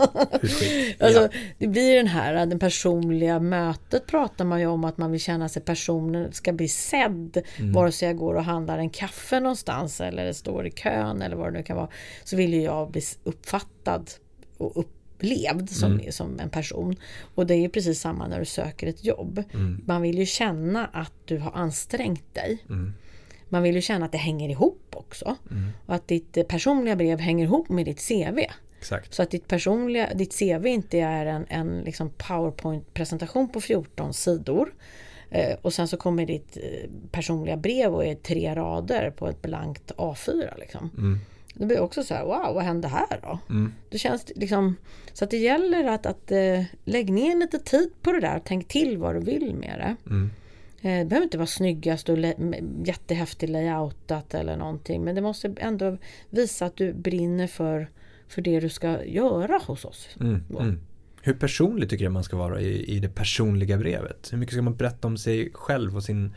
Alltså, Ja. Det blir den här, det personliga mötet pratar man ju om att man vill känna sig personen ska bli sedd. Mm. Vare sig jag går och handlar en kaffe någonstans eller står i kön eller vad det nu kan vara. Så vill ju jag bli uppfattad och upplevd som, Mm. som en person. Och det är ju precis samma när du söker ett jobb. Mm. Man vill ju känna att du har ansträngt dig. Man vill ju känna att det hänger ihop också. Mm. Och att ditt personliga brev hänger ihop med ditt CV. Exakt. Så att ditt, personliga, ditt CV inte är en, en liksom PowerPoint-presentation på 14 sidor. Eh, och sen så kommer ditt eh, personliga brev och är tre rader på ett blankt A4. Liksom. Det blir också så här, wow, vad hände här då? Det känns liksom, så att det gäller att, att eh, lägg ner lite tid på det där. Tänk till vad du vill med det. Eh, Det behöver inte vara snyggast och jättehäftigt layoutat eller någonting. Men det måste ändå visa att du brinner för, för det du ska göra hos oss. Mm, mm. Hur personlig tycker jag man ska vara i, i det personliga brevet? Hur mycket ska man berätta om sig själv och sin,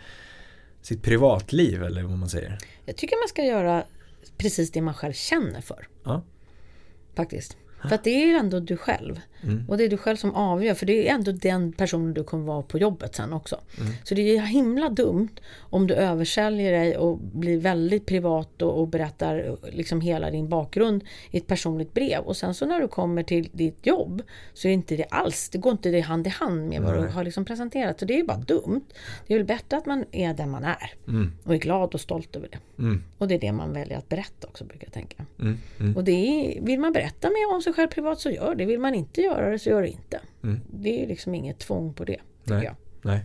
sitt privatliv eller vad man säger? Jag tycker man ska göra precis det man själv känner för. Ja, Faktiskt. För att det är ändå du själv. Och det är du själv som avgör. För det är ändå den personen du kommer vara på jobbet sen också. Så det är himla dumt om du översäljer dig och blir väldigt privat och, och berättar liksom hela din bakgrund i ett personligt brev. Och sen så när du kommer till ditt jobb så är inte det alls, det går inte det hand i hand med vad du har liksom presenterat. Så det är ju bara dumt. Det är väl bättre att man är den man är. Och är glad och stolt över det. Och det är det man väljer att berätta också brukar jag tänka. Och det är, vill man berätta mer om sig själv privat så gör det. Vill man inte göra det så gör det inte. Det är liksom inget tvång på det. Nej. jag. nej.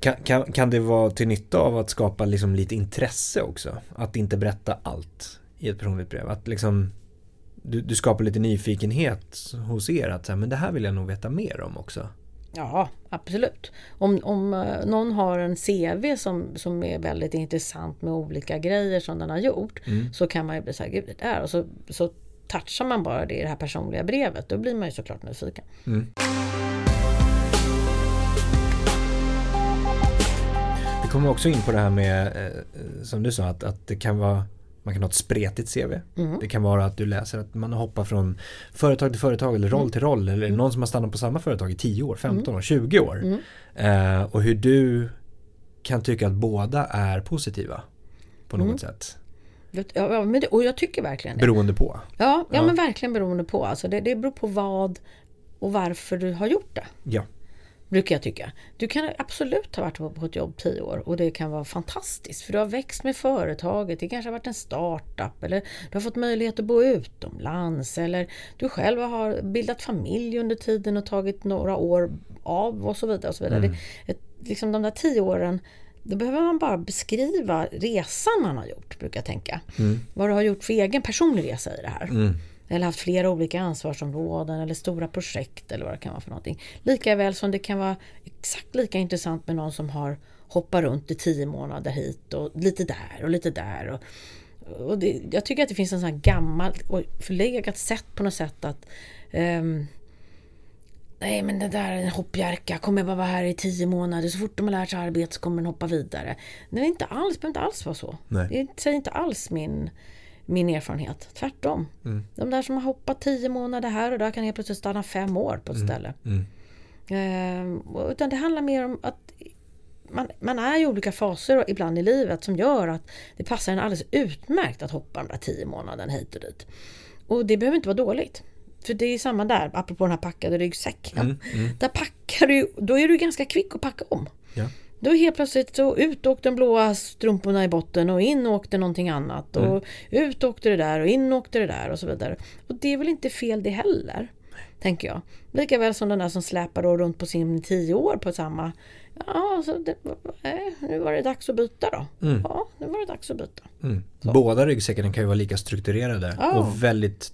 Kan, kan, kan det vara till nytta av att skapa liksom lite intresse också? Att inte berätta allt i ett personligt brev? Att liksom du, du skapar lite nyfikenhet hos er att så här, men det här vill jag nog veta mer om också. Ja, absolut. Om, om eh, någon har en CV som, som är väldigt intressant med olika grejer som den har gjort så kan man ju bli så här, gud det där och så, så touchar man bara det i det här personliga brevet. Då blir man ju såklart nyfiken. Vi kommer också in på det här med, eh, som du sa, att, att det kan vara man kan ha ett spretigt CV. Det kan vara att du läser att man hoppar från företag till företag eller roll till roll. Eller någon som har stannat på samma företag i 10 år, 15 år, 20 år. Eh, och hur du kan tycka att båda är positiva på något sätt. Ja, ja, men det, och jag tycker verkligen det. Beroende på. Ja, ja, men verkligen beroende på. Alltså det, det beror på vad och varför du har gjort det. Ja. Brukar jag tycka. Du kan absolut ha varit på ett jobb tio år och det kan vara fantastiskt för du har växt med företaget. Det kanske har varit en startup eller du har fått möjlighet att bo utomlands eller du själv har bildat familj under tiden och tagit några år av och så vidare. Och så vidare. Mm. Det, liksom de där tio åren då behöver man bara beskriva resan man har gjort, brukar jag tänka. Mm. Vad du har gjort för egen personlig resa i det här. Mm. Eller haft flera olika ansvarsområden eller stora projekt eller vad det kan vara för någonting. Lika väl som det kan vara exakt lika intressant med någon som har hoppat runt i tio månader hit och lite där och lite där. Och, och det, jag tycker att det finns en sån här gammal och förlegat sätt på något sätt att um, Nej men det där är en hoppjerka, kommer bara vara här i tio månader, så fort de har lärt sig arbete så kommer den hoppa vidare. Det är inte alls, behöver inte alls vara så. Nej. Det säger inte alls min min erfarenhet. Tvärtom. Mm. De där som har hoppat tio månader här och där kan helt plötsligt stanna fem år på ett mm. ställe. Mm. Eh, utan det handlar mer om att man, man, är i olika faser ibland i livet som gör att det passar en alldeles utmärkt att hoppa de där tio månaderna hit och dit. Och det behöver inte vara dåligt. För det är samma där, apropå den här packade ryggsäcken. Mm, mm. Där packar du, då är du ganska kvick att packa om. Ja. Då helt plötsligt så ut åkte de blåa strumporna i botten och in åkte någonting annat. Och mm. ut åkte det där och in åkte det där och så vidare. Och det är väl inte fel det heller. Tänker jag. Likaväl som den där som släpar runt på sin tio år på samma. Ja, så det, nu var det dags att byta då. Mm. Ja, nu var det dags att byta. Mm. Båda ryggsäckarna kan ju vara lika strukturerade ja. och väldigt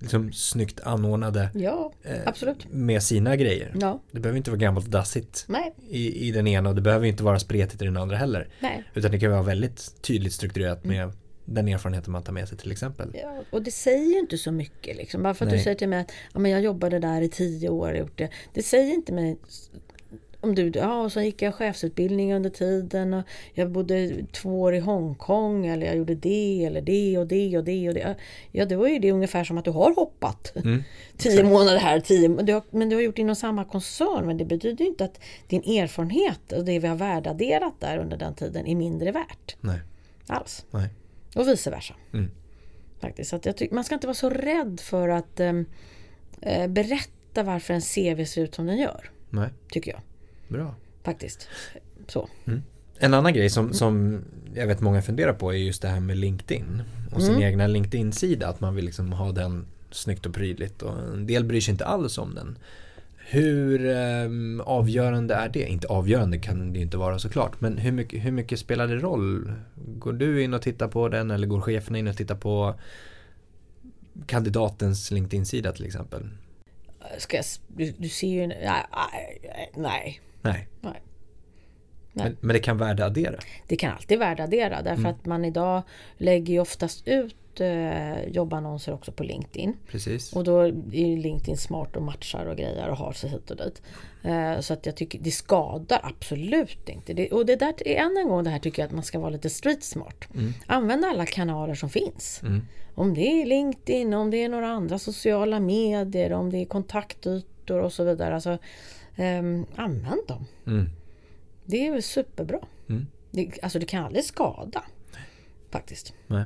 liksom, snyggt anordnade ja, eh, med sina grejer. Ja. Det behöver inte vara gammalt och dassigt I, i den ena och det behöver inte vara spretigt i den andra heller. Nej. Utan det kan vara väldigt tydligt strukturerat med mm. den erfarenheten man tar med sig till exempel. Ja, och det säger ju inte så mycket. Liksom. Bara för att Nej. du säger till mig att ja, men jag jobbade där i tio år. Gjort det. det säger inte mig om du, ja, och så gick jag chefsutbildning under tiden och jag bodde två år i Hongkong eller jag gjorde det eller det och det och det och det. Ja, det var ju det ungefär som att du har hoppat. Mm. tio månader här, tio, du har, men du har gjort inom samma koncern. Men det betyder ju inte att din erfarenhet och det vi har värdeadderat där under den tiden är mindre värt. Nej. Alls. Nej. Och vice versa. Mm. Faktiskt. Så att jag tycker, man ska inte vara så rädd för att eh, berätta varför en CV ser ut som den gör. Nej. Tycker jag. Bra. Faktiskt. Så. Mm. En annan grej som, som jag vet många funderar på är just det här med LinkedIn. Och sin mm. egna LinkedIn-sida. Att man vill liksom ha den snyggt och prydligt. Och en del bryr sig inte alls om den. Hur eh, avgörande är det? Inte avgörande kan det inte vara såklart. Men hur mycket, hur mycket spelar det roll? Går du in och tittar på den eller går cheferna in och tittar på kandidatens LinkedIn-sida till exempel? Ska jag, du, du ser ju... Nej. nej. Nej. Nej. Men, men, det kan värdeaddera? Det kan alltid värdeaddera därför mm. att man idag lägger ju oftast ut eh, jobbannonser också på LinkedIn. Precis. Och då är LinkedIn smart och matchar och grejer och har sig hit och dit. Eh, så att jag tycker det skadar absolut inte. Det, och det där än en gång det här tycker jag att man ska vara lite street smart. Mm. Använd alla kanaler som finns. Mm. Om det är LinkedIn, om det är några andra sociala medier, om det är kontaktytor och så vidare. Alltså, Um, använd dem. Mm. Det är superbra. Mm. Det, alltså det kan aldrig skada. Faktiskt. Nej.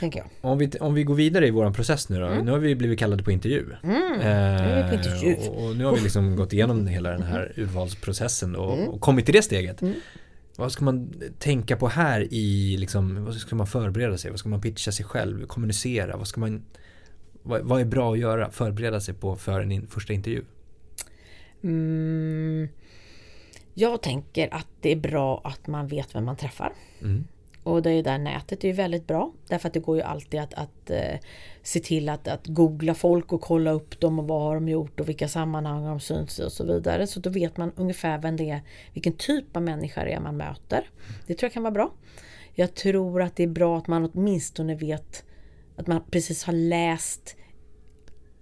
Tänker jag. Om vi, om vi går vidare i vår process nu då. Mm. Nu har vi blivit kallade på intervju. Mm. Eh, på intervju. Och, och, nu har vi liksom gått igenom hela den här urvalsprocessen och, mm. och kommit till det steget. Mm. Vad ska man tänka på här i liksom, vad ska man förbereda sig? Vad ska man pitcha sig själv? Kommunicera? Vad ska man vad, vad är bra att göra? Förbereda sig på för en in, första intervju? Mm, jag tänker att det är bra att man vet vem man träffar. Mm. Och det är där nätet är väldigt bra. Därför att det går ju alltid att, att eh, se till att, att googla folk och kolla upp dem och vad har de gjort och vilka sammanhang de synts i och så vidare. Så då vet man ungefär vem det är, vilken typ av människa det är man möter. Det tror jag kan vara bra. Jag tror att det är bra att man åtminstone vet att man precis har läst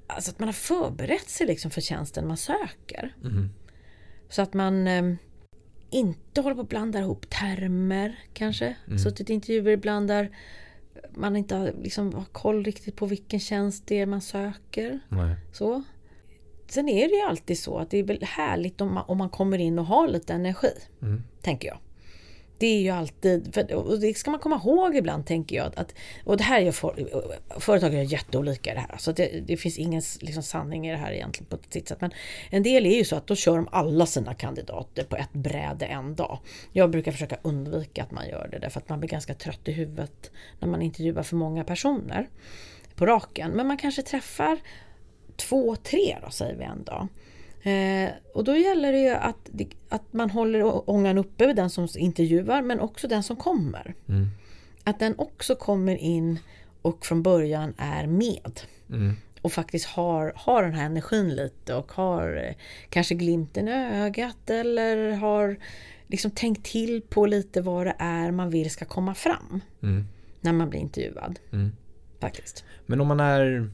Alltså att man har förberett sig liksom för tjänsten man söker. Mm. Så att man eh, inte håller på att blanda ihop termer kanske. Mm. Suttit i intervjuer ibland där man inte har, liksom, har koll riktigt på vilken tjänst det är man söker. Nej. Så. Sen är det ju alltid så att det är väl härligt om man, om man kommer in och har lite energi. Mm. Tänker jag. Det är ju alltid, för, och det ska man komma ihåg ibland tänker jag. Att, och det här är för, företag är jätteolika i det här. Så det, det finns ingen liksom, sanning i det här egentligen på sitt sätt. Men en del är ju så att då kör de alla sina kandidater på ett bräde en dag. Jag brukar försöka undvika att man gör det därför att man blir ganska trött i huvudet när man intervjuar för många personer på raken. Men man kanske träffar två, tre då säger vi en dag. Eh, och då gäller det ju att, att man håller ångan uppe vid den som intervjuar men också den som kommer. Mm. Att den också kommer in och från början är med. Mm. Och faktiskt har, har den här energin lite och har eh, kanske glimten i ögat eller har liksom tänkt till på lite vad det är man vill ska komma fram. Mm. När man blir intervjuad. Mm. Faktiskt. Men om man är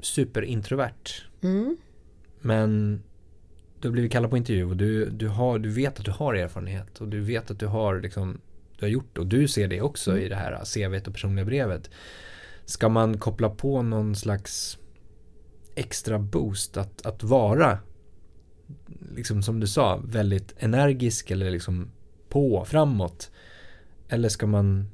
superintrovert. Mm. Men du har blivit kallad på intervju och du, du, har, du vet att du har erfarenhet och du vet att du har, liksom, du har gjort det och du ser det också mm. i det här CVt och personliga brevet. Ska man koppla på någon slags extra boost att, att vara, liksom som du sa, väldigt energisk eller liksom på, framåt? Eller ska man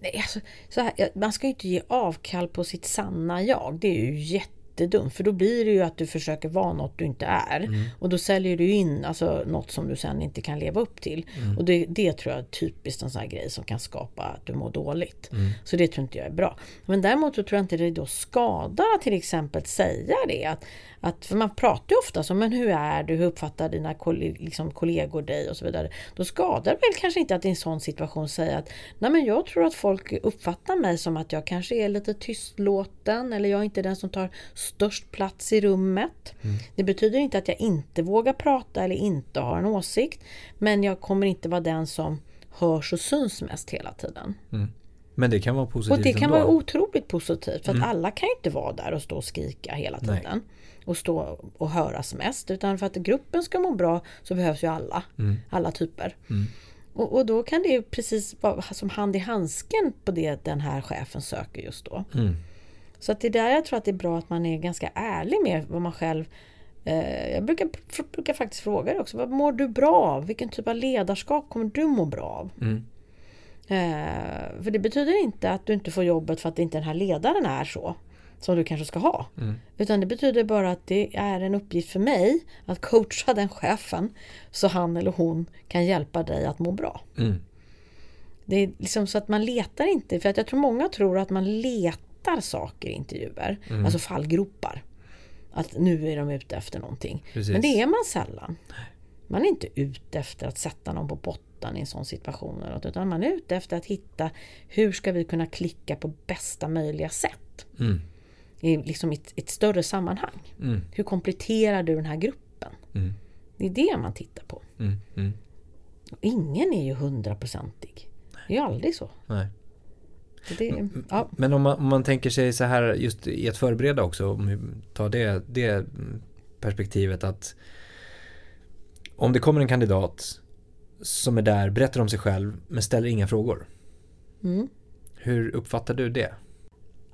Nej, alltså, så här, man ska ju inte ge avkall på sitt sanna jag. Det är ju jätte jättedumt för då blir det ju att du försöker vara något du inte är. Mm. Och då säljer du in alltså, något som du sen inte kan leva upp till. Mm. Och det, det, tror jag är typiskt en sån här grej som kan skapa att du mår dåligt. Mm. Så det tror inte jag är bra. Men däremot så tror jag inte det då skadar att till exempel säga det. Att, att, för man pratar ju ofta om men hur är du, hur uppfattar dina liksom, kollegor dig och så vidare. Då skadar det väl kanske inte att i en sån situation säga att nej men jag tror att folk uppfattar mig som att jag kanske är lite tystlåten eller jag är inte den som tar störst plats i rummet. Mm. Det betyder inte att jag inte vågar prata eller inte har en åsikt. Men jag kommer inte vara den som hörs och syns mest hela tiden. Mm. Men det kan vara positivt Och det kan ändå. vara otroligt positivt för att mm. alla kan ju inte vara där och stå och skrika hela tiden. Nej och stå och höras mest. Utan för att gruppen ska må bra så behövs ju alla. Mm. Alla typer. Mm. Och, och, då kan det precis vara som hand i handsken på det den här chefen söker just då. Mm. Så att det är där jag tror att det är bra att man är ganska ärlig med vad man själv eh, Jag brukar, brukar faktiskt fråga dig också, vad mår du bra av? Vilken typ av ledarskap kommer du må bra av? Mm. Eh, för det betyder inte att du inte får jobbet för att inte den här ledaren är så som du kanske ska ha. Mm. Utan det betyder bara att det är en uppgift för mig att coacha den chefen så han eller hon kan hjälpa dig att må bra. Mm. Det är liksom så att man letar inte, för att jag tror många tror att man letar saker i intervjuer, mm. alltså fallgropar. Att nu är de ute efter någonting. Precis. Men det är man sällan. Man är inte ute efter att sätta någon på botten i en sån situation. Utan man är ute efter att hitta hur ska vi kunna klicka på bästa möjliga sätt. Mm i liksom ett, ett större sammanhang. Mm. Hur kompletterar du den här gruppen? Mm. Det är det man tittar på. Mm. mm. Ingen är ju hundraprocentig. Det är ju aldrig så. Nej. Det, ja. Men om man, om man, tänker sig så här just i att förbereda också, om vi tar det, det perspektivet att om det kommer en kandidat som är där, berättar om sig själv men ställer inga frågor. Mm. Hur uppfattar du det?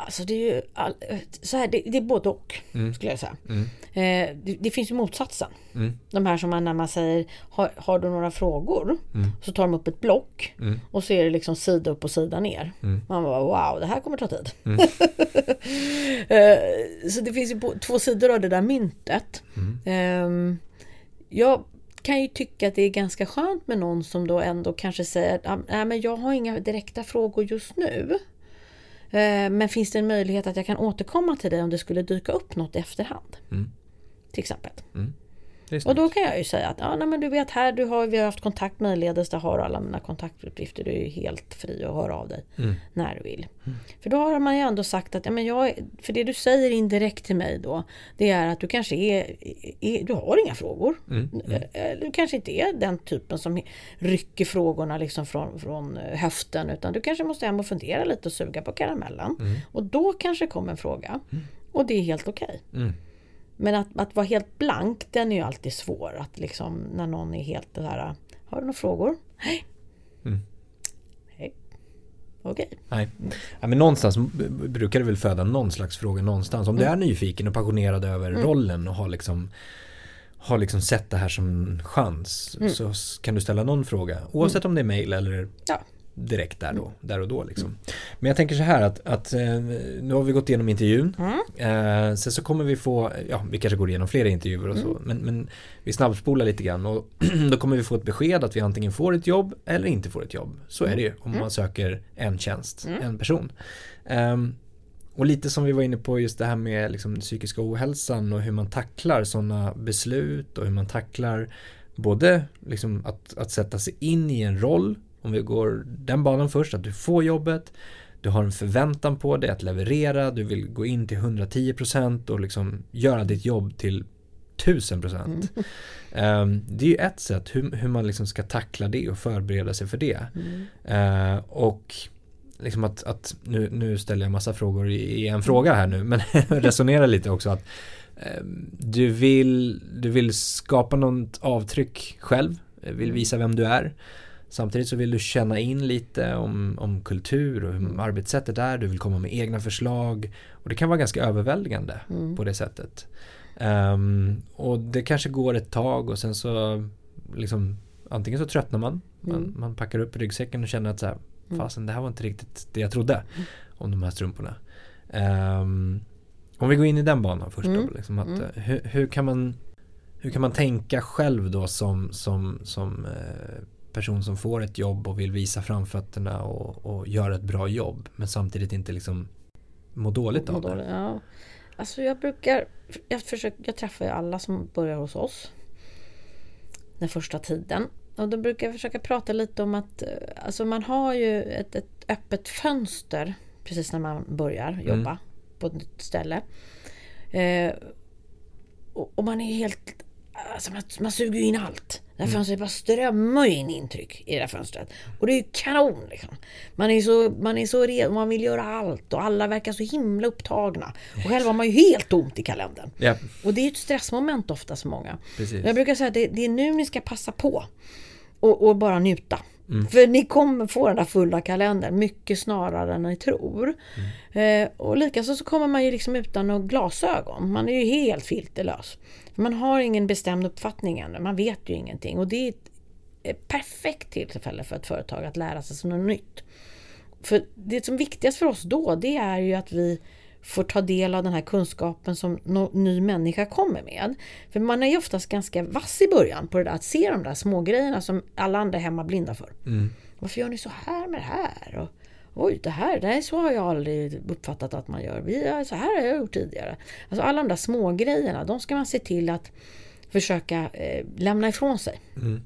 Alltså det är ju all, så här, det, det, är både och mm. skulle jag säga. Mm. Eh, det, det, finns ju motsatsen. Mm. De här som man när man säger har, har du några frågor? Mm. Så tar de upp ett block mm. och så är det liksom sida upp och sida ner. Mm. Man bara wow det här kommer ta tid. eh, så det finns ju två sidor av det där myntet. Eh, jag kan ju tycka att det är ganska skönt med någon som då ändå kanske säger att jag har inga direkta frågor just nu. Eh, men finns det en möjlighet att jag kan återkomma till dig om det skulle dyka upp något i efterhand? Mm. Till exempel. Mm. Och då kan jag ju säga att ja, nej, men du vet här, du har, vi har haft kontakt medledes, där har alla mina kontaktuppgifter. Du är helt fri att höra av dig mm. när du vill. Mm. För då har man ju ändå sagt att, ja, men jag, för det du säger indirekt till mig då, det är att du kanske är, är du har inga frågor. Mm. mm. Du kanske inte är den typen som rycker frågorna liksom från, från eh, höften, utan du kanske måste hem och fundera lite och suga på karamellen. Mm. Och då kanske kommer en fråga. Mm. Och det är helt okej. Okay. Men att, att vara helt blank, den är ju alltid svår. Att liksom när någon är helt det här. Har du några frågor? Hej. Mm. Hej. Okej. Okay. Nej. Ja, men någonstans brukar det väl föda någon slags fråga någonstans. Om mm. du är nyfiken och passionerad över mm. rollen och har liksom har liksom sett det här som chans Mm. så kan du ställa någon fråga. Oavsett om det är mail eller Ja. Direkt där, då, Mm. där och då. Liksom. Men jag tänker så här att, att eh, nu har vi gått igenom intervjun. Mm. Eh, sen så kommer vi få, ja vi kanske går igenom flera intervjuer och så. Mm. Men, men vi snabbspolar lite grann och då kommer vi få ett besked att vi antingen får ett jobb eller inte får ett jobb. Så är det ju om man söker en tjänst, Mm. en person. Ehm, och lite som vi var inne på just det här med liksom psykiska ohälsan och hur man tacklar sådana beslut och hur man tacklar både liksom att, att sätta sig in i en roll, om vi går den banan först, att du får jobbet, du har en förväntan på dig att leverera, du vill gå in till 110% och liksom göra ditt jobb till 1000%. Ehm, det är ju ett sätt hur, hur man liksom ska tackla det och förbereda sig för det. Mm. Eh, och liksom att, att nu, nu ställer jag massa frågor i, en fråga här nu, men resonera lite också att eh, du, vill, du vill skapa något avtryck själv, vill visa vem du är. Samtidigt så vill du känna in lite om, om kultur och hur arbetssättet är, du vill komma med egna förslag och det kan vara ganska överväldigande Mm. på det sättet. Ehm, och det kanske går ett tag och sen så liksom antingen så tröttnar man, man, Mm. man packar upp ryggsäcken och känner att så här, fasen det här var inte riktigt det jag trodde om de här strumporna. Ehm, om vi går in i den banan först Mm. då, liksom att, eh, hur, hur, kan man, hur kan man tänka själv då som, som, som eh, person som får ett jobb och vill visa framfötterna och, och göra ett bra jobb men samtidigt inte liksom må dåligt av Mår det. dåligt, Ja. Alltså jag brukar, jag, försöker, jag träffar ju alla som börjar hos oss den första tiden. Och då brukar jag försöka prata lite om att eh, alltså man har ju ett, ett öppet fönster precis när man börjar jobba på ett nytt ställe. Eh, och, och man är helt... Alltså man, man suger in allt. Det här fönstret bara strömmar ju in intryck i det här fönstret. Och det är ju kanon liksom. Man är så, man är så redo, man vill göra allt och alla verkar så himla upptagna. Och själv har man ju helt tomt i kalendern. Ja, Och det är ju ett stressmoment ofta för många. precis. Jag brukar säga att det, det är nu ni ska passa på och, och bara njuta. För ni kommer få den där fulla kalendern mycket snarare än ni tror. Eh, och likaså så kommer man ju liksom utan några glasögon. Man är ju helt filterlös. Man har ingen bestämd uppfattning ännu. Man vet ju ingenting. Och det är ett perfekt tillfälle för ett företag att lära sig något nytt. För det som är viktigast för oss då, det är ju att vi får ta del av den här kunskapen som någon ny människa kommer med. För man är ju oftast ganska vass i början på det där att se de där små grejerna som alla andra är hemma blinda för. Mm. Varför gör ni så här med det här? Och, Oj, det här, det här så har jag aldrig uppfattat att man gör. Vi, så här har jag gjort tidigare. Alltså alla de där små grejerna, de ska man se till att försöka eh, lämna ifrån sig Mm.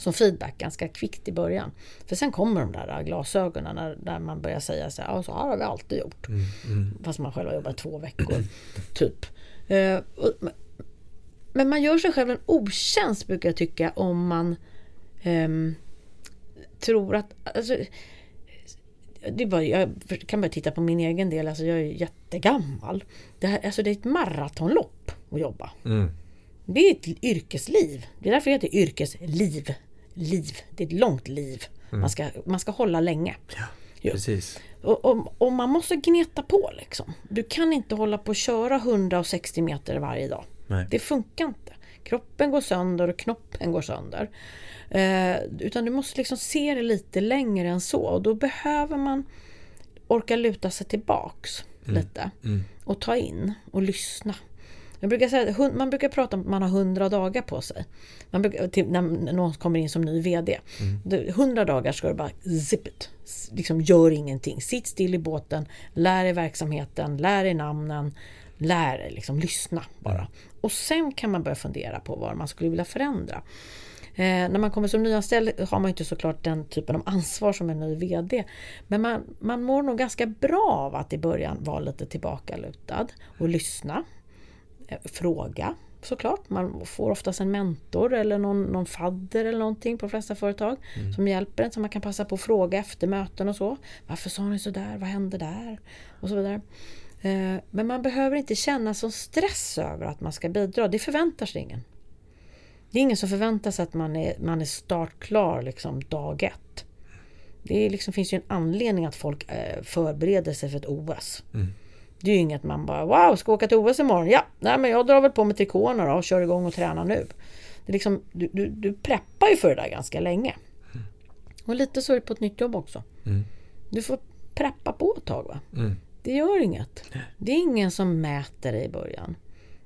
Som feedback ganska kvickt i början. För sen kommer de där glasögonen när, där man börjar säga så här, ja, så här har vi alltid gjort. Mm. Mm. Fast man själv har jobbat två veckor, typ. Eh, och- men man gör sig själv en otjänst brukar jag tycka om man ehm, tror att... Alltså, det bara, jag kan bara titta på min egen del, alltså jag är jättegammal. Det, här, alltså det är ett maratonlopp att jobba. Mm. Det är ett yrkesliv. Det är därför det heter yrkesliv. Liv. Det är ett långt liv. Man, ska, man ska hålla länge. Ja. Precis. Och, och, och man måste gneta på liksom. Du kan inte hålla på och köra 160 meter varje dag. Nej. Det funkar inte. Kroppen går sönder och knoppen går sönder. Eh, utan du måste liksom se det lite längre än så. Och då behöver man orka luta sig tillbaks lite. Mm. Och ta in och lyssna. Jag brukar säga, att man brukar prata om att man har 100 dagar på sig. Man brukar, till, när någon kommer in som ny VD. Det- 100 dagar ska du bara zip it. Liksom gör ingenting. Sitt still i båten. Lär dig verksamheten. Lär dig namnen. Lär dig liksom lyssna bara. Och sen kan man börja fundera på vad man skulle vilja förändra. Eh, när man kommer som nyanställd har man inte såklart den typen av ansvar som en ny VD. Men man, man mår nog ganska bra av att i början vara lite tillbakalutad och lyssna. Fråga såklart. Man får oftast en mentor eller någon, någon fadder eller någonting på de flesta företag som hjälper en. Så man kan passa på att fråga efter möten och så. Varför sa ni sådär? Vad hände där? Och så vidare. Eh, Men man behöver inte känna sån stress över att man ska bidra. Det förväntar sig ingen. Det är ingen som förväntar sig att man är, man är startklar liksom dag ett. Det liksom, finns ju en anledning att folk eh, förbereder sig för ett OS. Mm. Det är ju inget man bara wow, ska åka till OS imorgon? Ja, nej men jag drar väl på mig trikåerna då och kör igång och tränar nu. Det är liksom, du, du, du preppar ju för det där ganska länge. Och lite så är det på ett nytt jobb också. Mm. Du får preppa på ett tag. Va? Mm. Det gör inget. Det är ingen som mäter dig i början.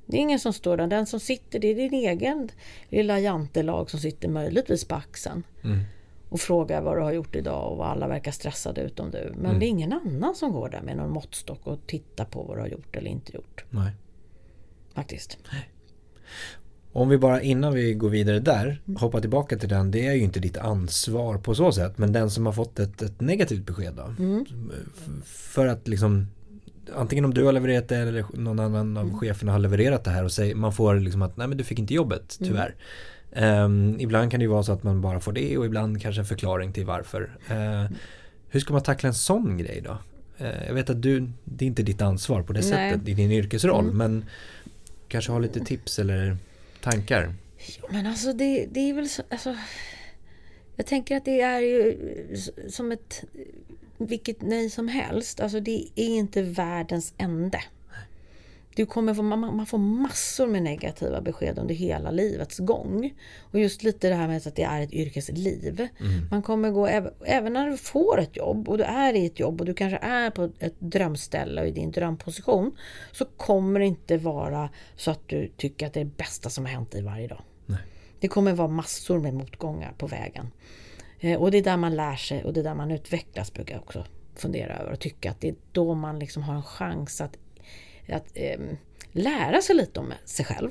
Det är ingen som står där. Den som sitter, det är din egen lilla jantelag som sitter möjligtvis på axeln. Mm. Och frågar vad du har gjort idag och vad alla verkar stressade utom du. Men det är ingen annan som går där med någon måttstock och tittar på vad du har gjort eller inte gjort. Nej. Faktiskt. Om vi bara innan vi går vidare där hoppar tillbaka till den. Det är ju inte ditt ansvar på så sätt. Men den som har fått ett, ett negativt besked då. F- För att liksom antingen om du har levererat det eller någon annan av cheferna har levererat det här och säger, man får liksom att nej men du fick inte jobbet tyvärr. Ehm, ibland kan det ju vara så att man bara får det och ibland kanske en förklaring till varför. Eh, hur ska man tackla en sån grej då? Eh, jag vet att du, det är inte ditt ansvar på det Nej. sättet i din yrkesroll men kanske har lite tips eller tankar. Men alltså det, det är väl så, alltså, Jag tänker att det är ju som ett vilket nej som helst. Alltså det är inte världens ände. Du kommer få, man, får massor med negativa besked under hela livets gång. Och just lite det här med att det är ett yrkesliv. Man kommer gå, äv- även när du får ett jobb och du är i ett jobb och du kanske är på ett drömställe och i din drömposition. Så kommer det inte vara så att du tycker att det är det bästa som har hänt dig varje dag. Det kommer vara massor med motgångar på vägen. Eh, och det är där man lär sig och det är där man utvecklas brukar jag också fundera över och tycka att det är då man liksom har en chans att, att ehm, lära sig lite om sig själv.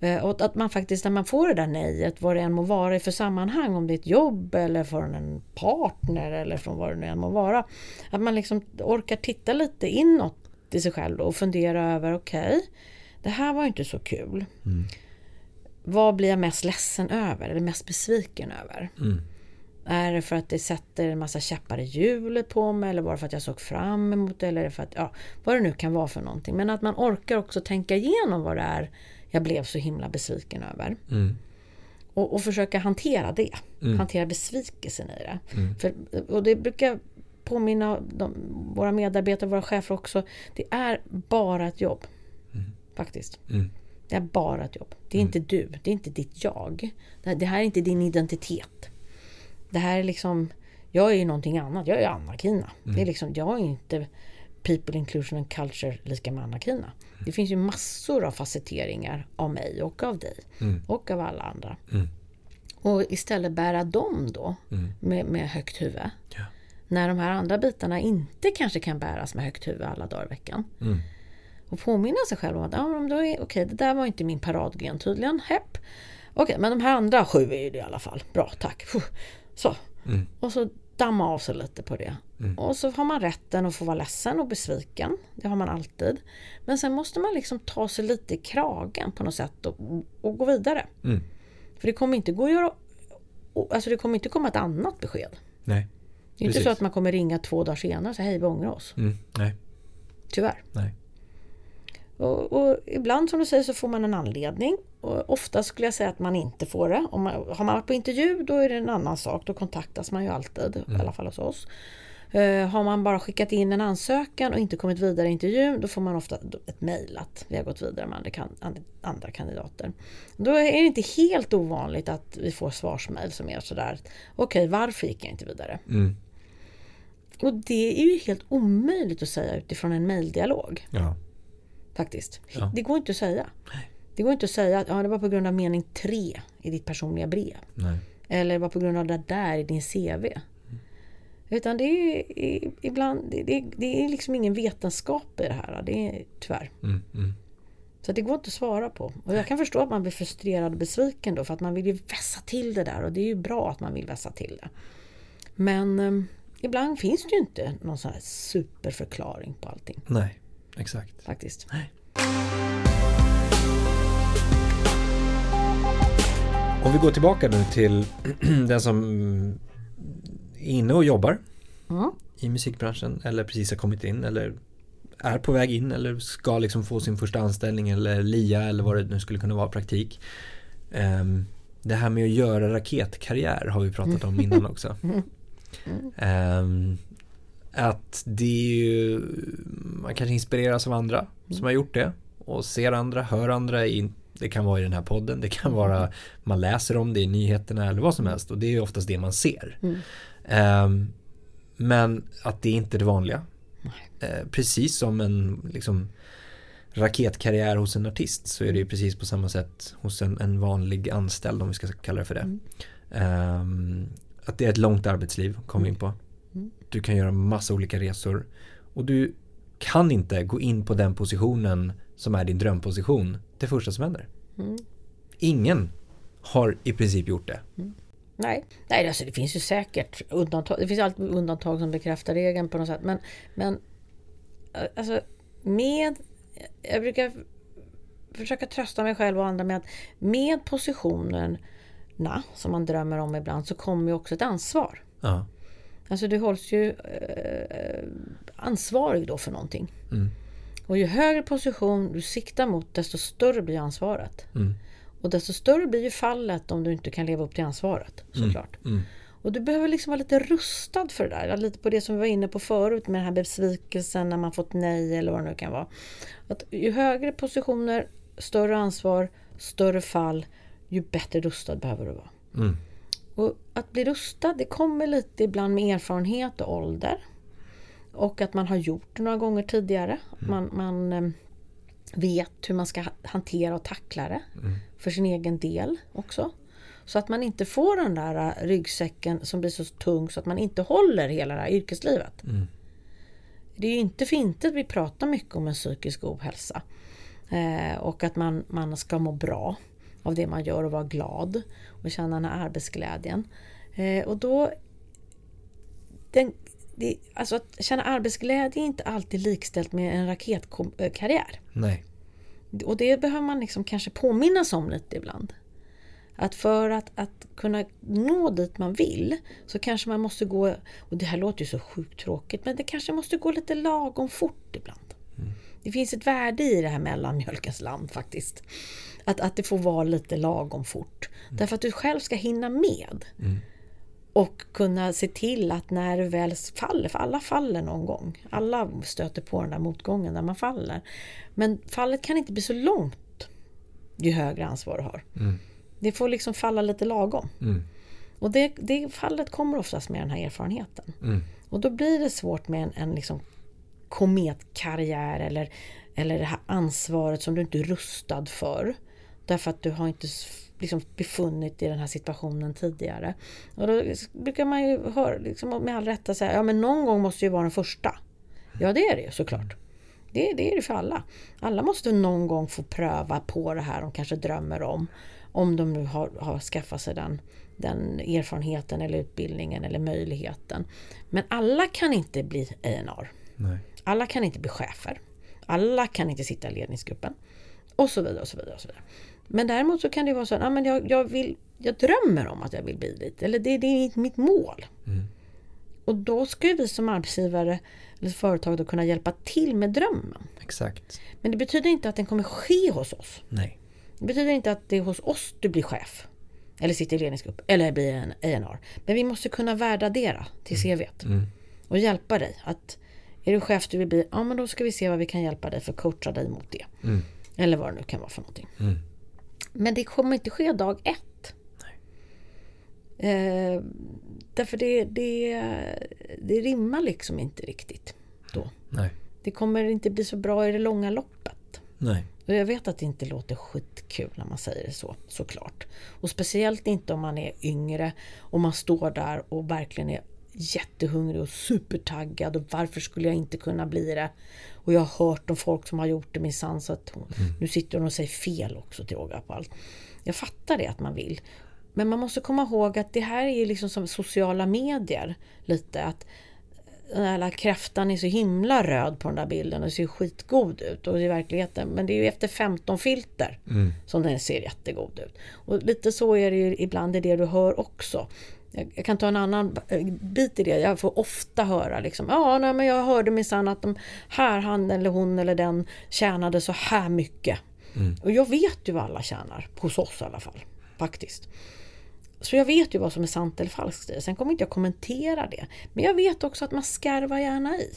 Eh, Och att man faktiskt när man får det där nejet, vad det än må vara i för sammanhang, om det är ett jobb eller från en partner eller från vad det nu än må vara. Att man liksom orkar titta lite inåt i sig själv och fundera över, okej, det här var inte så kul. Vad blir jag mest ledsen över eller mest besviken över? Är det för att det sätter en massa käppar i hjulet på mig eller var det för att jag såg fram emot det eller för att, ja, vad det nu kan vara för någonting. Men att man orkar också tänka igenom vad det är jag blev så himla besviken över. Och, och försöka hantera det. Hantera besvikelsen i det. För, och det brukar påminna de, våra medarbetare, våra chefer också. Det är bara ett jobb. Faktiskt. Det är bara ett jobb. Det är inte du. Det är inte ditt jag. Det, det här är inte din identitet. Det här är liksom... Jag är ju någonting annat. Jag är Anna-Kina. Det är liksom, jag är inte People Inclusion and Culture lika med Anna-Kina. Det finns ju massor av facetteringar av mig och av dig. Och av alla andra. Och istället bära dem då med, med högt huvud. Ja. När de här andra bitarna inte kanske kan bäras med högt huvud alla dagar i veckan. Och påminna sig själv om att ah, men då är, okej, det där var inte min paradgren tydligen. Hepp. Okej, men de här andra sju är ju det i alla fall. Bra, tack. Puh. Så. Och så damma av sig lite på det. Och så har man rätten att få vara ledsen och besviken. Det har man alltid. Men sen måste man liksom ta sig lite i kragen på något sätt och, och gå vidare. För det kommer inte gå att göra... Alltså det kommer inte komma ett annat besked. Nej. Det är inte så att man kommer ringa två dagar senare och säga hej vi ångrar oss. Mm. Nej. Tyvärr. Nej. Och, och ibland som du säger så får man en anledning. Och ofta skulle jag säga att man inte får det. Om man, har man varit på intervju då är det en annan sak. Då kontaktas man ju alltid, i alla fall hos oss. Eh, har man bara skickat in en ansökan och inte kommit vidare i intervjun då får man ofta ett mejl att vi har gått vidare med andra, kan, and- andra kandidater. Då är det inte helt ovanligt att vi får svarsmejl som är sådär Okej, varför gick jag inte vidare? Mm. Och det är ju helt omöjligt att säga utifrån en mejldialog. Ja. Faktiskt. Ja. Det går inte att säga. Det går inte att säga att ja, det var på grund av mening tre i ditt personliga brev. Nej. Eller det var på grund av det där i din CV. Utan det är ibland, det, det, det är liksom ingen vetenskap i det här. Det är tyvärr. Mm. Mm. Så det går inte att svara på. Och jag kan förstå att man blir frustrerad och besviken då för att man vill ju vässa till det där och det är ju bra att man vill vässa till det. Men eh, ibland finns det ju inte någon sån här superförklaring på allting Nej. Exakt. faktiskt. Nej. Om vi går tillbaka nu till den som är inne och jobbar Mm. i musikbranschen eller precis har kommit in eller är på väg in eller ska liksom få sin första anställning eller LIA eller vad det nu skulle kunna vara praktik. Ehm, det här med att göra raketkarriär har vi pratat om innan också. Ehm, att det är ju, man kanske inspireras av andra som har gjort det och ser andra, hör andra i det kan vara i den här podden, det kan vara man läser om det i nyheterna eller vad som helst och det är oftast det man ser. Mm. Um, men att det är inte är det vanliga. Uh, precis som en liksom, raketkarriär hos en artist så är det ju precis på samma sätt hos en, en vanlig anställd om vi ska kalla det för det. Mm. Um, att det är ett långt arbetsliv, kom vi in på. Mm. Du kan göra massa olika resor och du kan inte gå in på den positionen som är din drömposition det första som händer. Mm. Ingen har i princip gjort det. Mm. Nej, Nej alltså det finns ju säkert undantag. Det finns alltid undantag som bekräftar regeln på något sätt. Men, men alltså med... Jag brukar försöka trösta mig själv och andra med att med positionerna som man drömmer om ibland så kommer ju också ett ansvar. Ja. Alltså du hålls ju eh, ansvarig då för någonting. Mm. Och ju högre position du siktar mot desto större blir ansvaret. Mm. Och desto större blir ju fallet om du inte kan leva upp till ansvaret såklart. Mm. Mm. Och du behöver liksom vara lite rustad för det där. Lite på det som vi var inne på förut med den här besvikelsen när man fått nej eller vad det nu kan vara. Att ju högre positioner, större ansvar, större fall, ju bättre rustad behöver du vara. Mm. Och att bli rustad det kommer lite ibland med erfarenhet och ålder. Och att man har gjort det några gånger tidigare. Mm. Man, man eh, vet hur man ska hantera och tackla det mm. för sin egen del också. Så att man inte får den där eh, ryggsäcken som blir så tung så att man inte håller hela det här yrkeslivet. Mm. Det är ju inte för inte att vi pratar mycket om en psykisk ohälsa. Eh, och att man, man ska må bra av det man gör och vara glad och känna den här arbetsglädjen. Eh, och då den, det, alltså att känna arbetsglädje är inte alltid likställt med en raketkarriär. Nej. Och det behöver man liksom kanske påminnas om lite ibland. Att för att, att kunna nå dit man vill så kanske man måste gå, och det här låter ju så sjukt tråkigt, men det kanske måste gå lite lagom fort ibland. Mm. Det finns ett värde i det här mellanmjölkens land faktiskt. Att, att det får vara lite lagom fort. Mm. Därför att du själv ska hinna med. Mm. Och kunna se till att när du väl faller, för alla faller någon gång. Alla stöter på den där motgången när man faller. Men fallet kan inte bli så långt ju högre ansvar du har. Mm. Det får liksom falla lite lagom. Mm. Och det, det fallet kommer oftast med den här erfarenheten. Mm. Och då blir det svårt med en, en liksom kometkarriär eller, eller det här ansvaret som du inte är rustad för. Därför att du har inte liksom befunnit i den här situationen tidigare. Och då brukar man ju höra, liksom med all rätta säga, ja men någon gång måste ju vara den första. Ja det är det ju såklart. Det, det är det för alla. Alla måste någon gång få pröva på det här de kanske drömmer om. Om de nu har, har skaffat sig den, den erfarenheten eller utbildningen eller möjligheten. Men alla kan inte bli A&R. Alla kan inte bli chefer. Alla kan inte sitta i ledningsgruppen. Och så vidare och så vidare. Och så vidare. Men däremot så kan det vara så att men jag, jag, vill, jag drömmer om att jag vill bli dit. Eller det, det är mitt mål. Mm. Och då ska vi som arbetsgivare eller företag då kunna hjälpa till med drömmen. Exakt. Men det betyder inte att den kommer ske hos oss. Nej. Det betyder inte att det är hos oss du blir chef. Eller sitter i ledningsgrupp. Eller blir en A&R. Men vi måste kunna värdadera till mm. CVt. Mm. Och hjälpa dig. att Är du chef du vill bli, ja men då ska vi se vad vi kan hjälpa dig för att coacha dig mot det. Mm. Eller vad det nu kan vara för någonting. Mm. Men det kommer inte ske dag ett. Eh, därför det, det, det rimmar liksom inte riktigt då. Nej. Det kommer inte bli så bra i det långa loppet. Nej. Och jag vet att det inte låter skitkul när man säger det så, såklart. Och speciellt inte om man är yngre och man står där och verkligen är jättehungrig och supertaggad och varför skulle jag inte kunna bli det? Och jag har hört om folk som har gjort det minsann så att hon, mm. nu sitter hon och säger fel också till råga på allt. Jag fattar det att man vill. Men man måste komma ihåg att det här är liksom som sociala medier lite. att den här kräftan är så himla röd på den där bilden och ser skitgod ut och i verkligheten. Men det är ju efter 15 filter mm. som den ser jättegod ut. Och lite så är det ju ibland i det du hör också. Jag, kan ta en annan eh, bit i det. Jag får ofta höra liksom, ja nej, men jag hörde minsann att de här, han eller hon eller den tjänade så här mycket. Mm. Och jag vet ju vad alla tjänar, hos oss i alla fall. Faktiskt. Så jag vet ju vad som är sant eller falskt i det. Sen kommer inte jag kommentera det. Men jag vet också att man skarvar gärna i.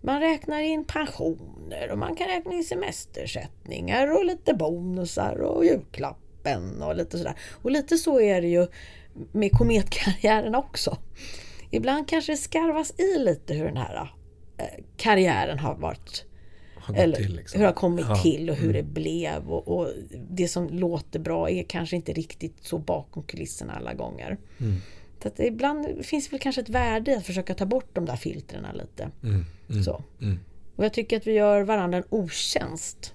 Man räknar in pensioner och man kan räkna in semestersättningar och lite bonusar och julklappen och lite sådär. Och lite så är det ju med kometkarriären också. Ibland kanske det skarvas i lite hur den här eh, karriären har varit eller till, liksom. hur det har kommit Ja. till och hur det blev. Och, och det som låter bra är kanske inte riktigt så bakom kulisserna alla gånger. Mm. Så att ibland finns det väl kanske ett värde i att försöka ta bort de där filtrerna lite. Mm. Mm. Så. Mm. Och jag tycker att vi gör varandra en otjänst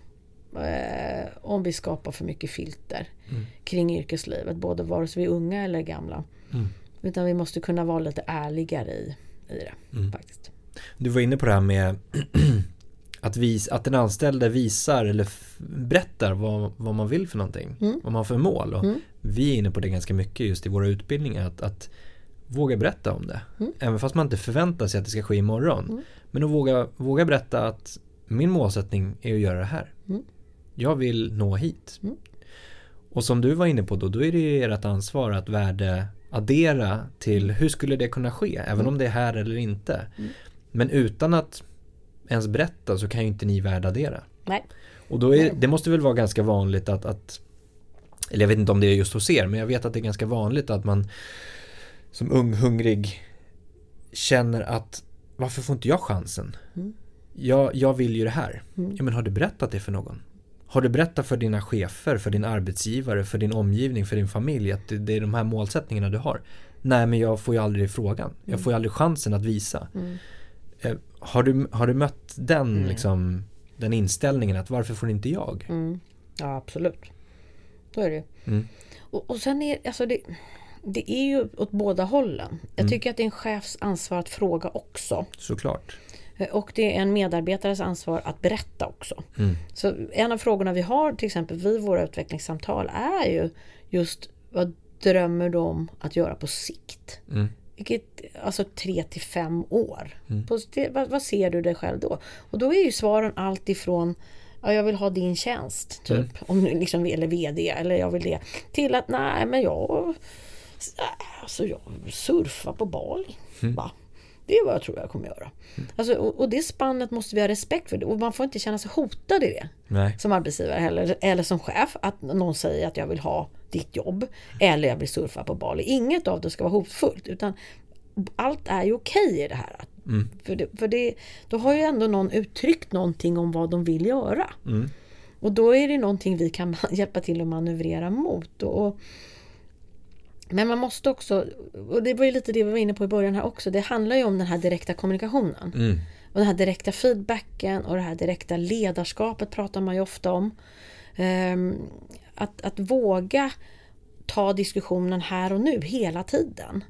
eh, om vi skapar för mycket filter Mm. kring yrkeslivet. Både vare sig vi är unga eller gamla. Mm. Utan vi måste kunna vara lite ärligare i, i det. Mm. faktiskt. Du var inne på det här med att, vis, att den anställde visar eller berättar vad, vad man vill för någonting. Mm. Vad man har för mål. Och Mm. Vi är inne på det ganska mycket just i våra utbildningar. Att, att våga berätta om det. Mm. Även fast man inte förväntar sig att det ska ske imorgon. Mm. Men att våga, våga berätta att min målsättning är att göra det här. Mm. Jag vill nå hit. Mm. Och som du var inne på då, då är det ju ert ansvar att värde addera till hur skulle det kunna ske, även om det är här eller inte. Men utan att ens berätta så kan ju inte ni värdeaddera. Nej. Och då är, det måste väl vara ganska vanligt att, att eller jag vet inte om det är just hos er, men jag vet att det är ganska vanligt att man som ung hungrig känner att varför får inte jag chansen? Mm. Jag, jag vill ju det här. Mm. Ja, men har du berättat det för någon? Har du berättat för dina chefer, för din arbetsgivare, för din omgivning, för din familj att det det är de här målsättningarna du har? Nej, men jag får ju aldrig frågan. Jag Mm. får ju aldrig chansen att visa. Mm. Har, du, har du mött den, Mm. liksom, den inställningen att varför får inte jag? Mm. Ja, absolut. Så är det ju. Mm. Och, och sen är alltså det, det är ju åt båda hållen. Jag Mm. tycker att det är en chefs ansvar att fråga också. Såklart. Eh, Och det är en medarbetares ansvar att berätta också. Mm. Så en av frågorna vi har till exempel vid våra utvecklingssamtal är ju just vad drömmer du om att göra på sikt? Vilket, alltså tre till fem år. Mm. På, vad, vad ser du dig själv då? Och då är ju svaren allt ifrån Ja, jag vill ha din tjänst, typ. Mm. Om, du liksom, eller VD, eller jag vill det. Till att, nej men jag... Alltså jag surfar på Bali. Mm. Va? Det är vad jag tror jag kommer göra. Alltså, och, och det spannet måste vi ha respekt för. Och man får inte känna sig hotad i det Nej. som arbetsgivare heller, eller som chef att någon säger att jag vill ha ditt jobb eller jag vill surfa på Bali. Inget av det ska vara hotfullt utan allt är ju okej i det här. Mm. För, det, för det, då har ju ändå någon uttryckt någonting om vad de vill göra. Mm. Och då är det någonting vi kan hjälpa till att manövrera mot. Och, men man måste också, och det var ju lite det vi var inne på i början här också, det handlar ju om den här direkta kommunikationen. Mm. Och den här direkta feedbacken och det här direkta ledarskapet pratar man ju ofta om. Ehm, att, att våga ta diskussionen här och nu hela tiden.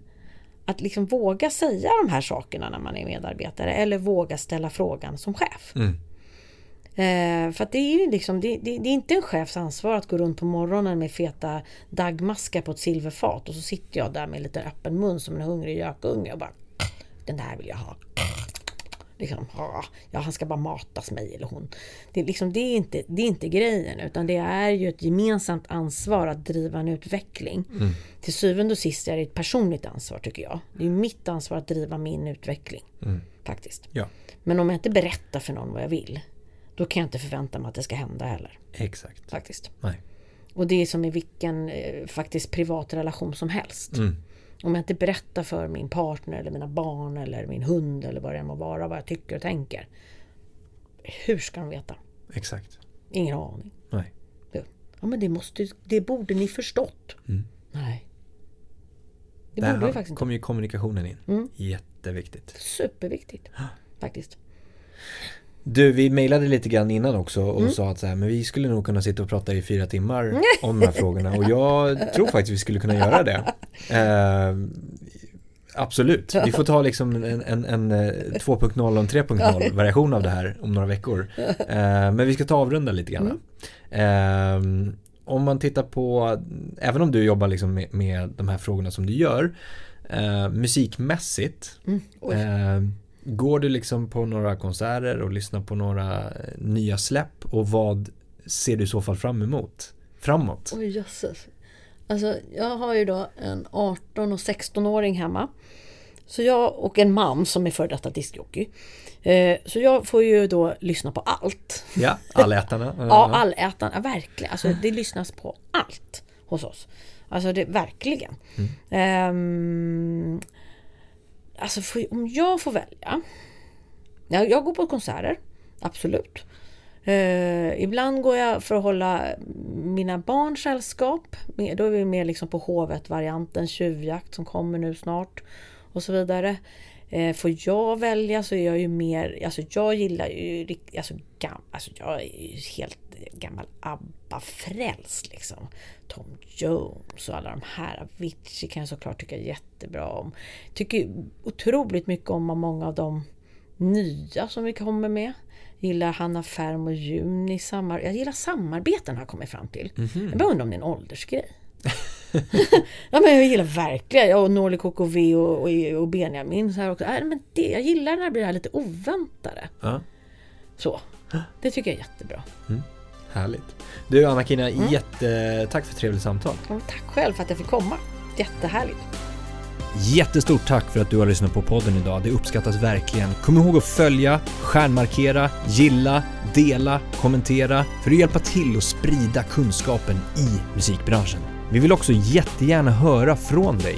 Att liksom våga säga de här sakerna när man är medarbetare eller våga ställa frågan som chef. Mm. Eh, för att det är liksom, det, det, det är inte en chefs ansvar att gå runt på morgonen med feta dagmaskar på ett silverfat och så sitter jag där med lite öppen mun som en hungrig gökunge och bara Den där vill jag ha. Liksom, ja, han ska bara matas mig eller hon. Det, är liksom, det, är inte, det är inte grejen utan det är ju ett gemensamt ansvar att driva en utveckling. Mm. Till syvende och sist är det ett personligt ansvar tycker jag. Det är mitt ansvar att driva min utveckling. Mm. Faktiskt. Ja, Men om jag inte berättar för någon vad jag vill då kan jag inte förvänta mig att det ska hända heller. exakt. Faktiskt. Nej. Och det är som i vilken eh, faktiskt privat relation som helst. Mm. Om jag inte berättar för min partner eller mina barn eller min hund eller vad det än må vara vad jag tycker och tänker. Hur ska de veta? Exakt. Ingen aning. Nej. Ja, men det, måste, det borde ni förstått. Mm. Nej. Det Där borde vi faktiskt inte. kommer ju kommunikationen in. Mm. Jätteviktigt. Superviktigt. Faktiskt. Du, vi mejlade lite grann innan också och Mm. sa att så här, men vi skulle nog kunna sitta och prata i fyra timmar om de här frågorna och jag tror faktiskt vi skulle kunna göra det. Eh, absolut, vi får ta liksom en, en, en eh, 2.0 och en 3.0 variation av det här om några veckor. Eh, men vi ska ta avrunda lite grann. Eh, om man tittar på, även om du jobbar liksom med, med de här frågorna som du gör, eh, musikmässigt, Mm. Går du liksom på några konserter och lyssnar på några eh, nya släpp och vad ser du i så fall fram emot? Framåt? Oj jösses. Alltså jag har ju då en 18 och 16-åring hemma. Så jag, och en man som är före detta diskjockey. Eh, så jag får ju då lyssna på allt. Ja, allätarna. ja, allätarna, verkligen. Alltså det lyssnas på allt hos oss. Alltså det, verkligen. Mm. Um, alltså för, om jag får välja. Jag, jag går på konserter, absolut. Eh, ibland går jag för att hålla mina barn sällskap. Då är vi mer liksom på Hovet-varianten, tjuvjakt som kommer nu snart och så vidare. Eh, får jag välja så är jag ju mer, alltså jag gillar ju, alltså, gam, alltså jag är ju helt gammal ABBA. ABBA-frälst liksom. Tom Jones och alla de här. Avicii kan jag såklart tycka jättebra om. Tycker otroligt mycket om många av de nya som vi kommer med. Gillar Hanna Färm och Juni. Samar jag gillar samarbeten har jag kommit fram till. Mm -hmm. Jag bara undrar om det är en åldersgrej. ja, men jag gillar verkligen, jag och Norli KKV och, och, och Benjamin. Så här också. Äh, men det, jag gillar när det blir lite oväntade. Ja. Så, det tycker jag är jättebra. Mm. Härligt. Du Anna-Kina, mm. jättetack för ett trevligt samtal. Tack själv för att jag fick komma. Jättehärligt. Jättestort tack för att du har lyssnat på podden idag. Det uppskattas verkligen. Kom ihåg att följa, stjärnmarkera, gilla, dela, kommentera för att hjälpa till att sprida kunskapen i musikbranschen. Vi vill också jättegärna höra från dig.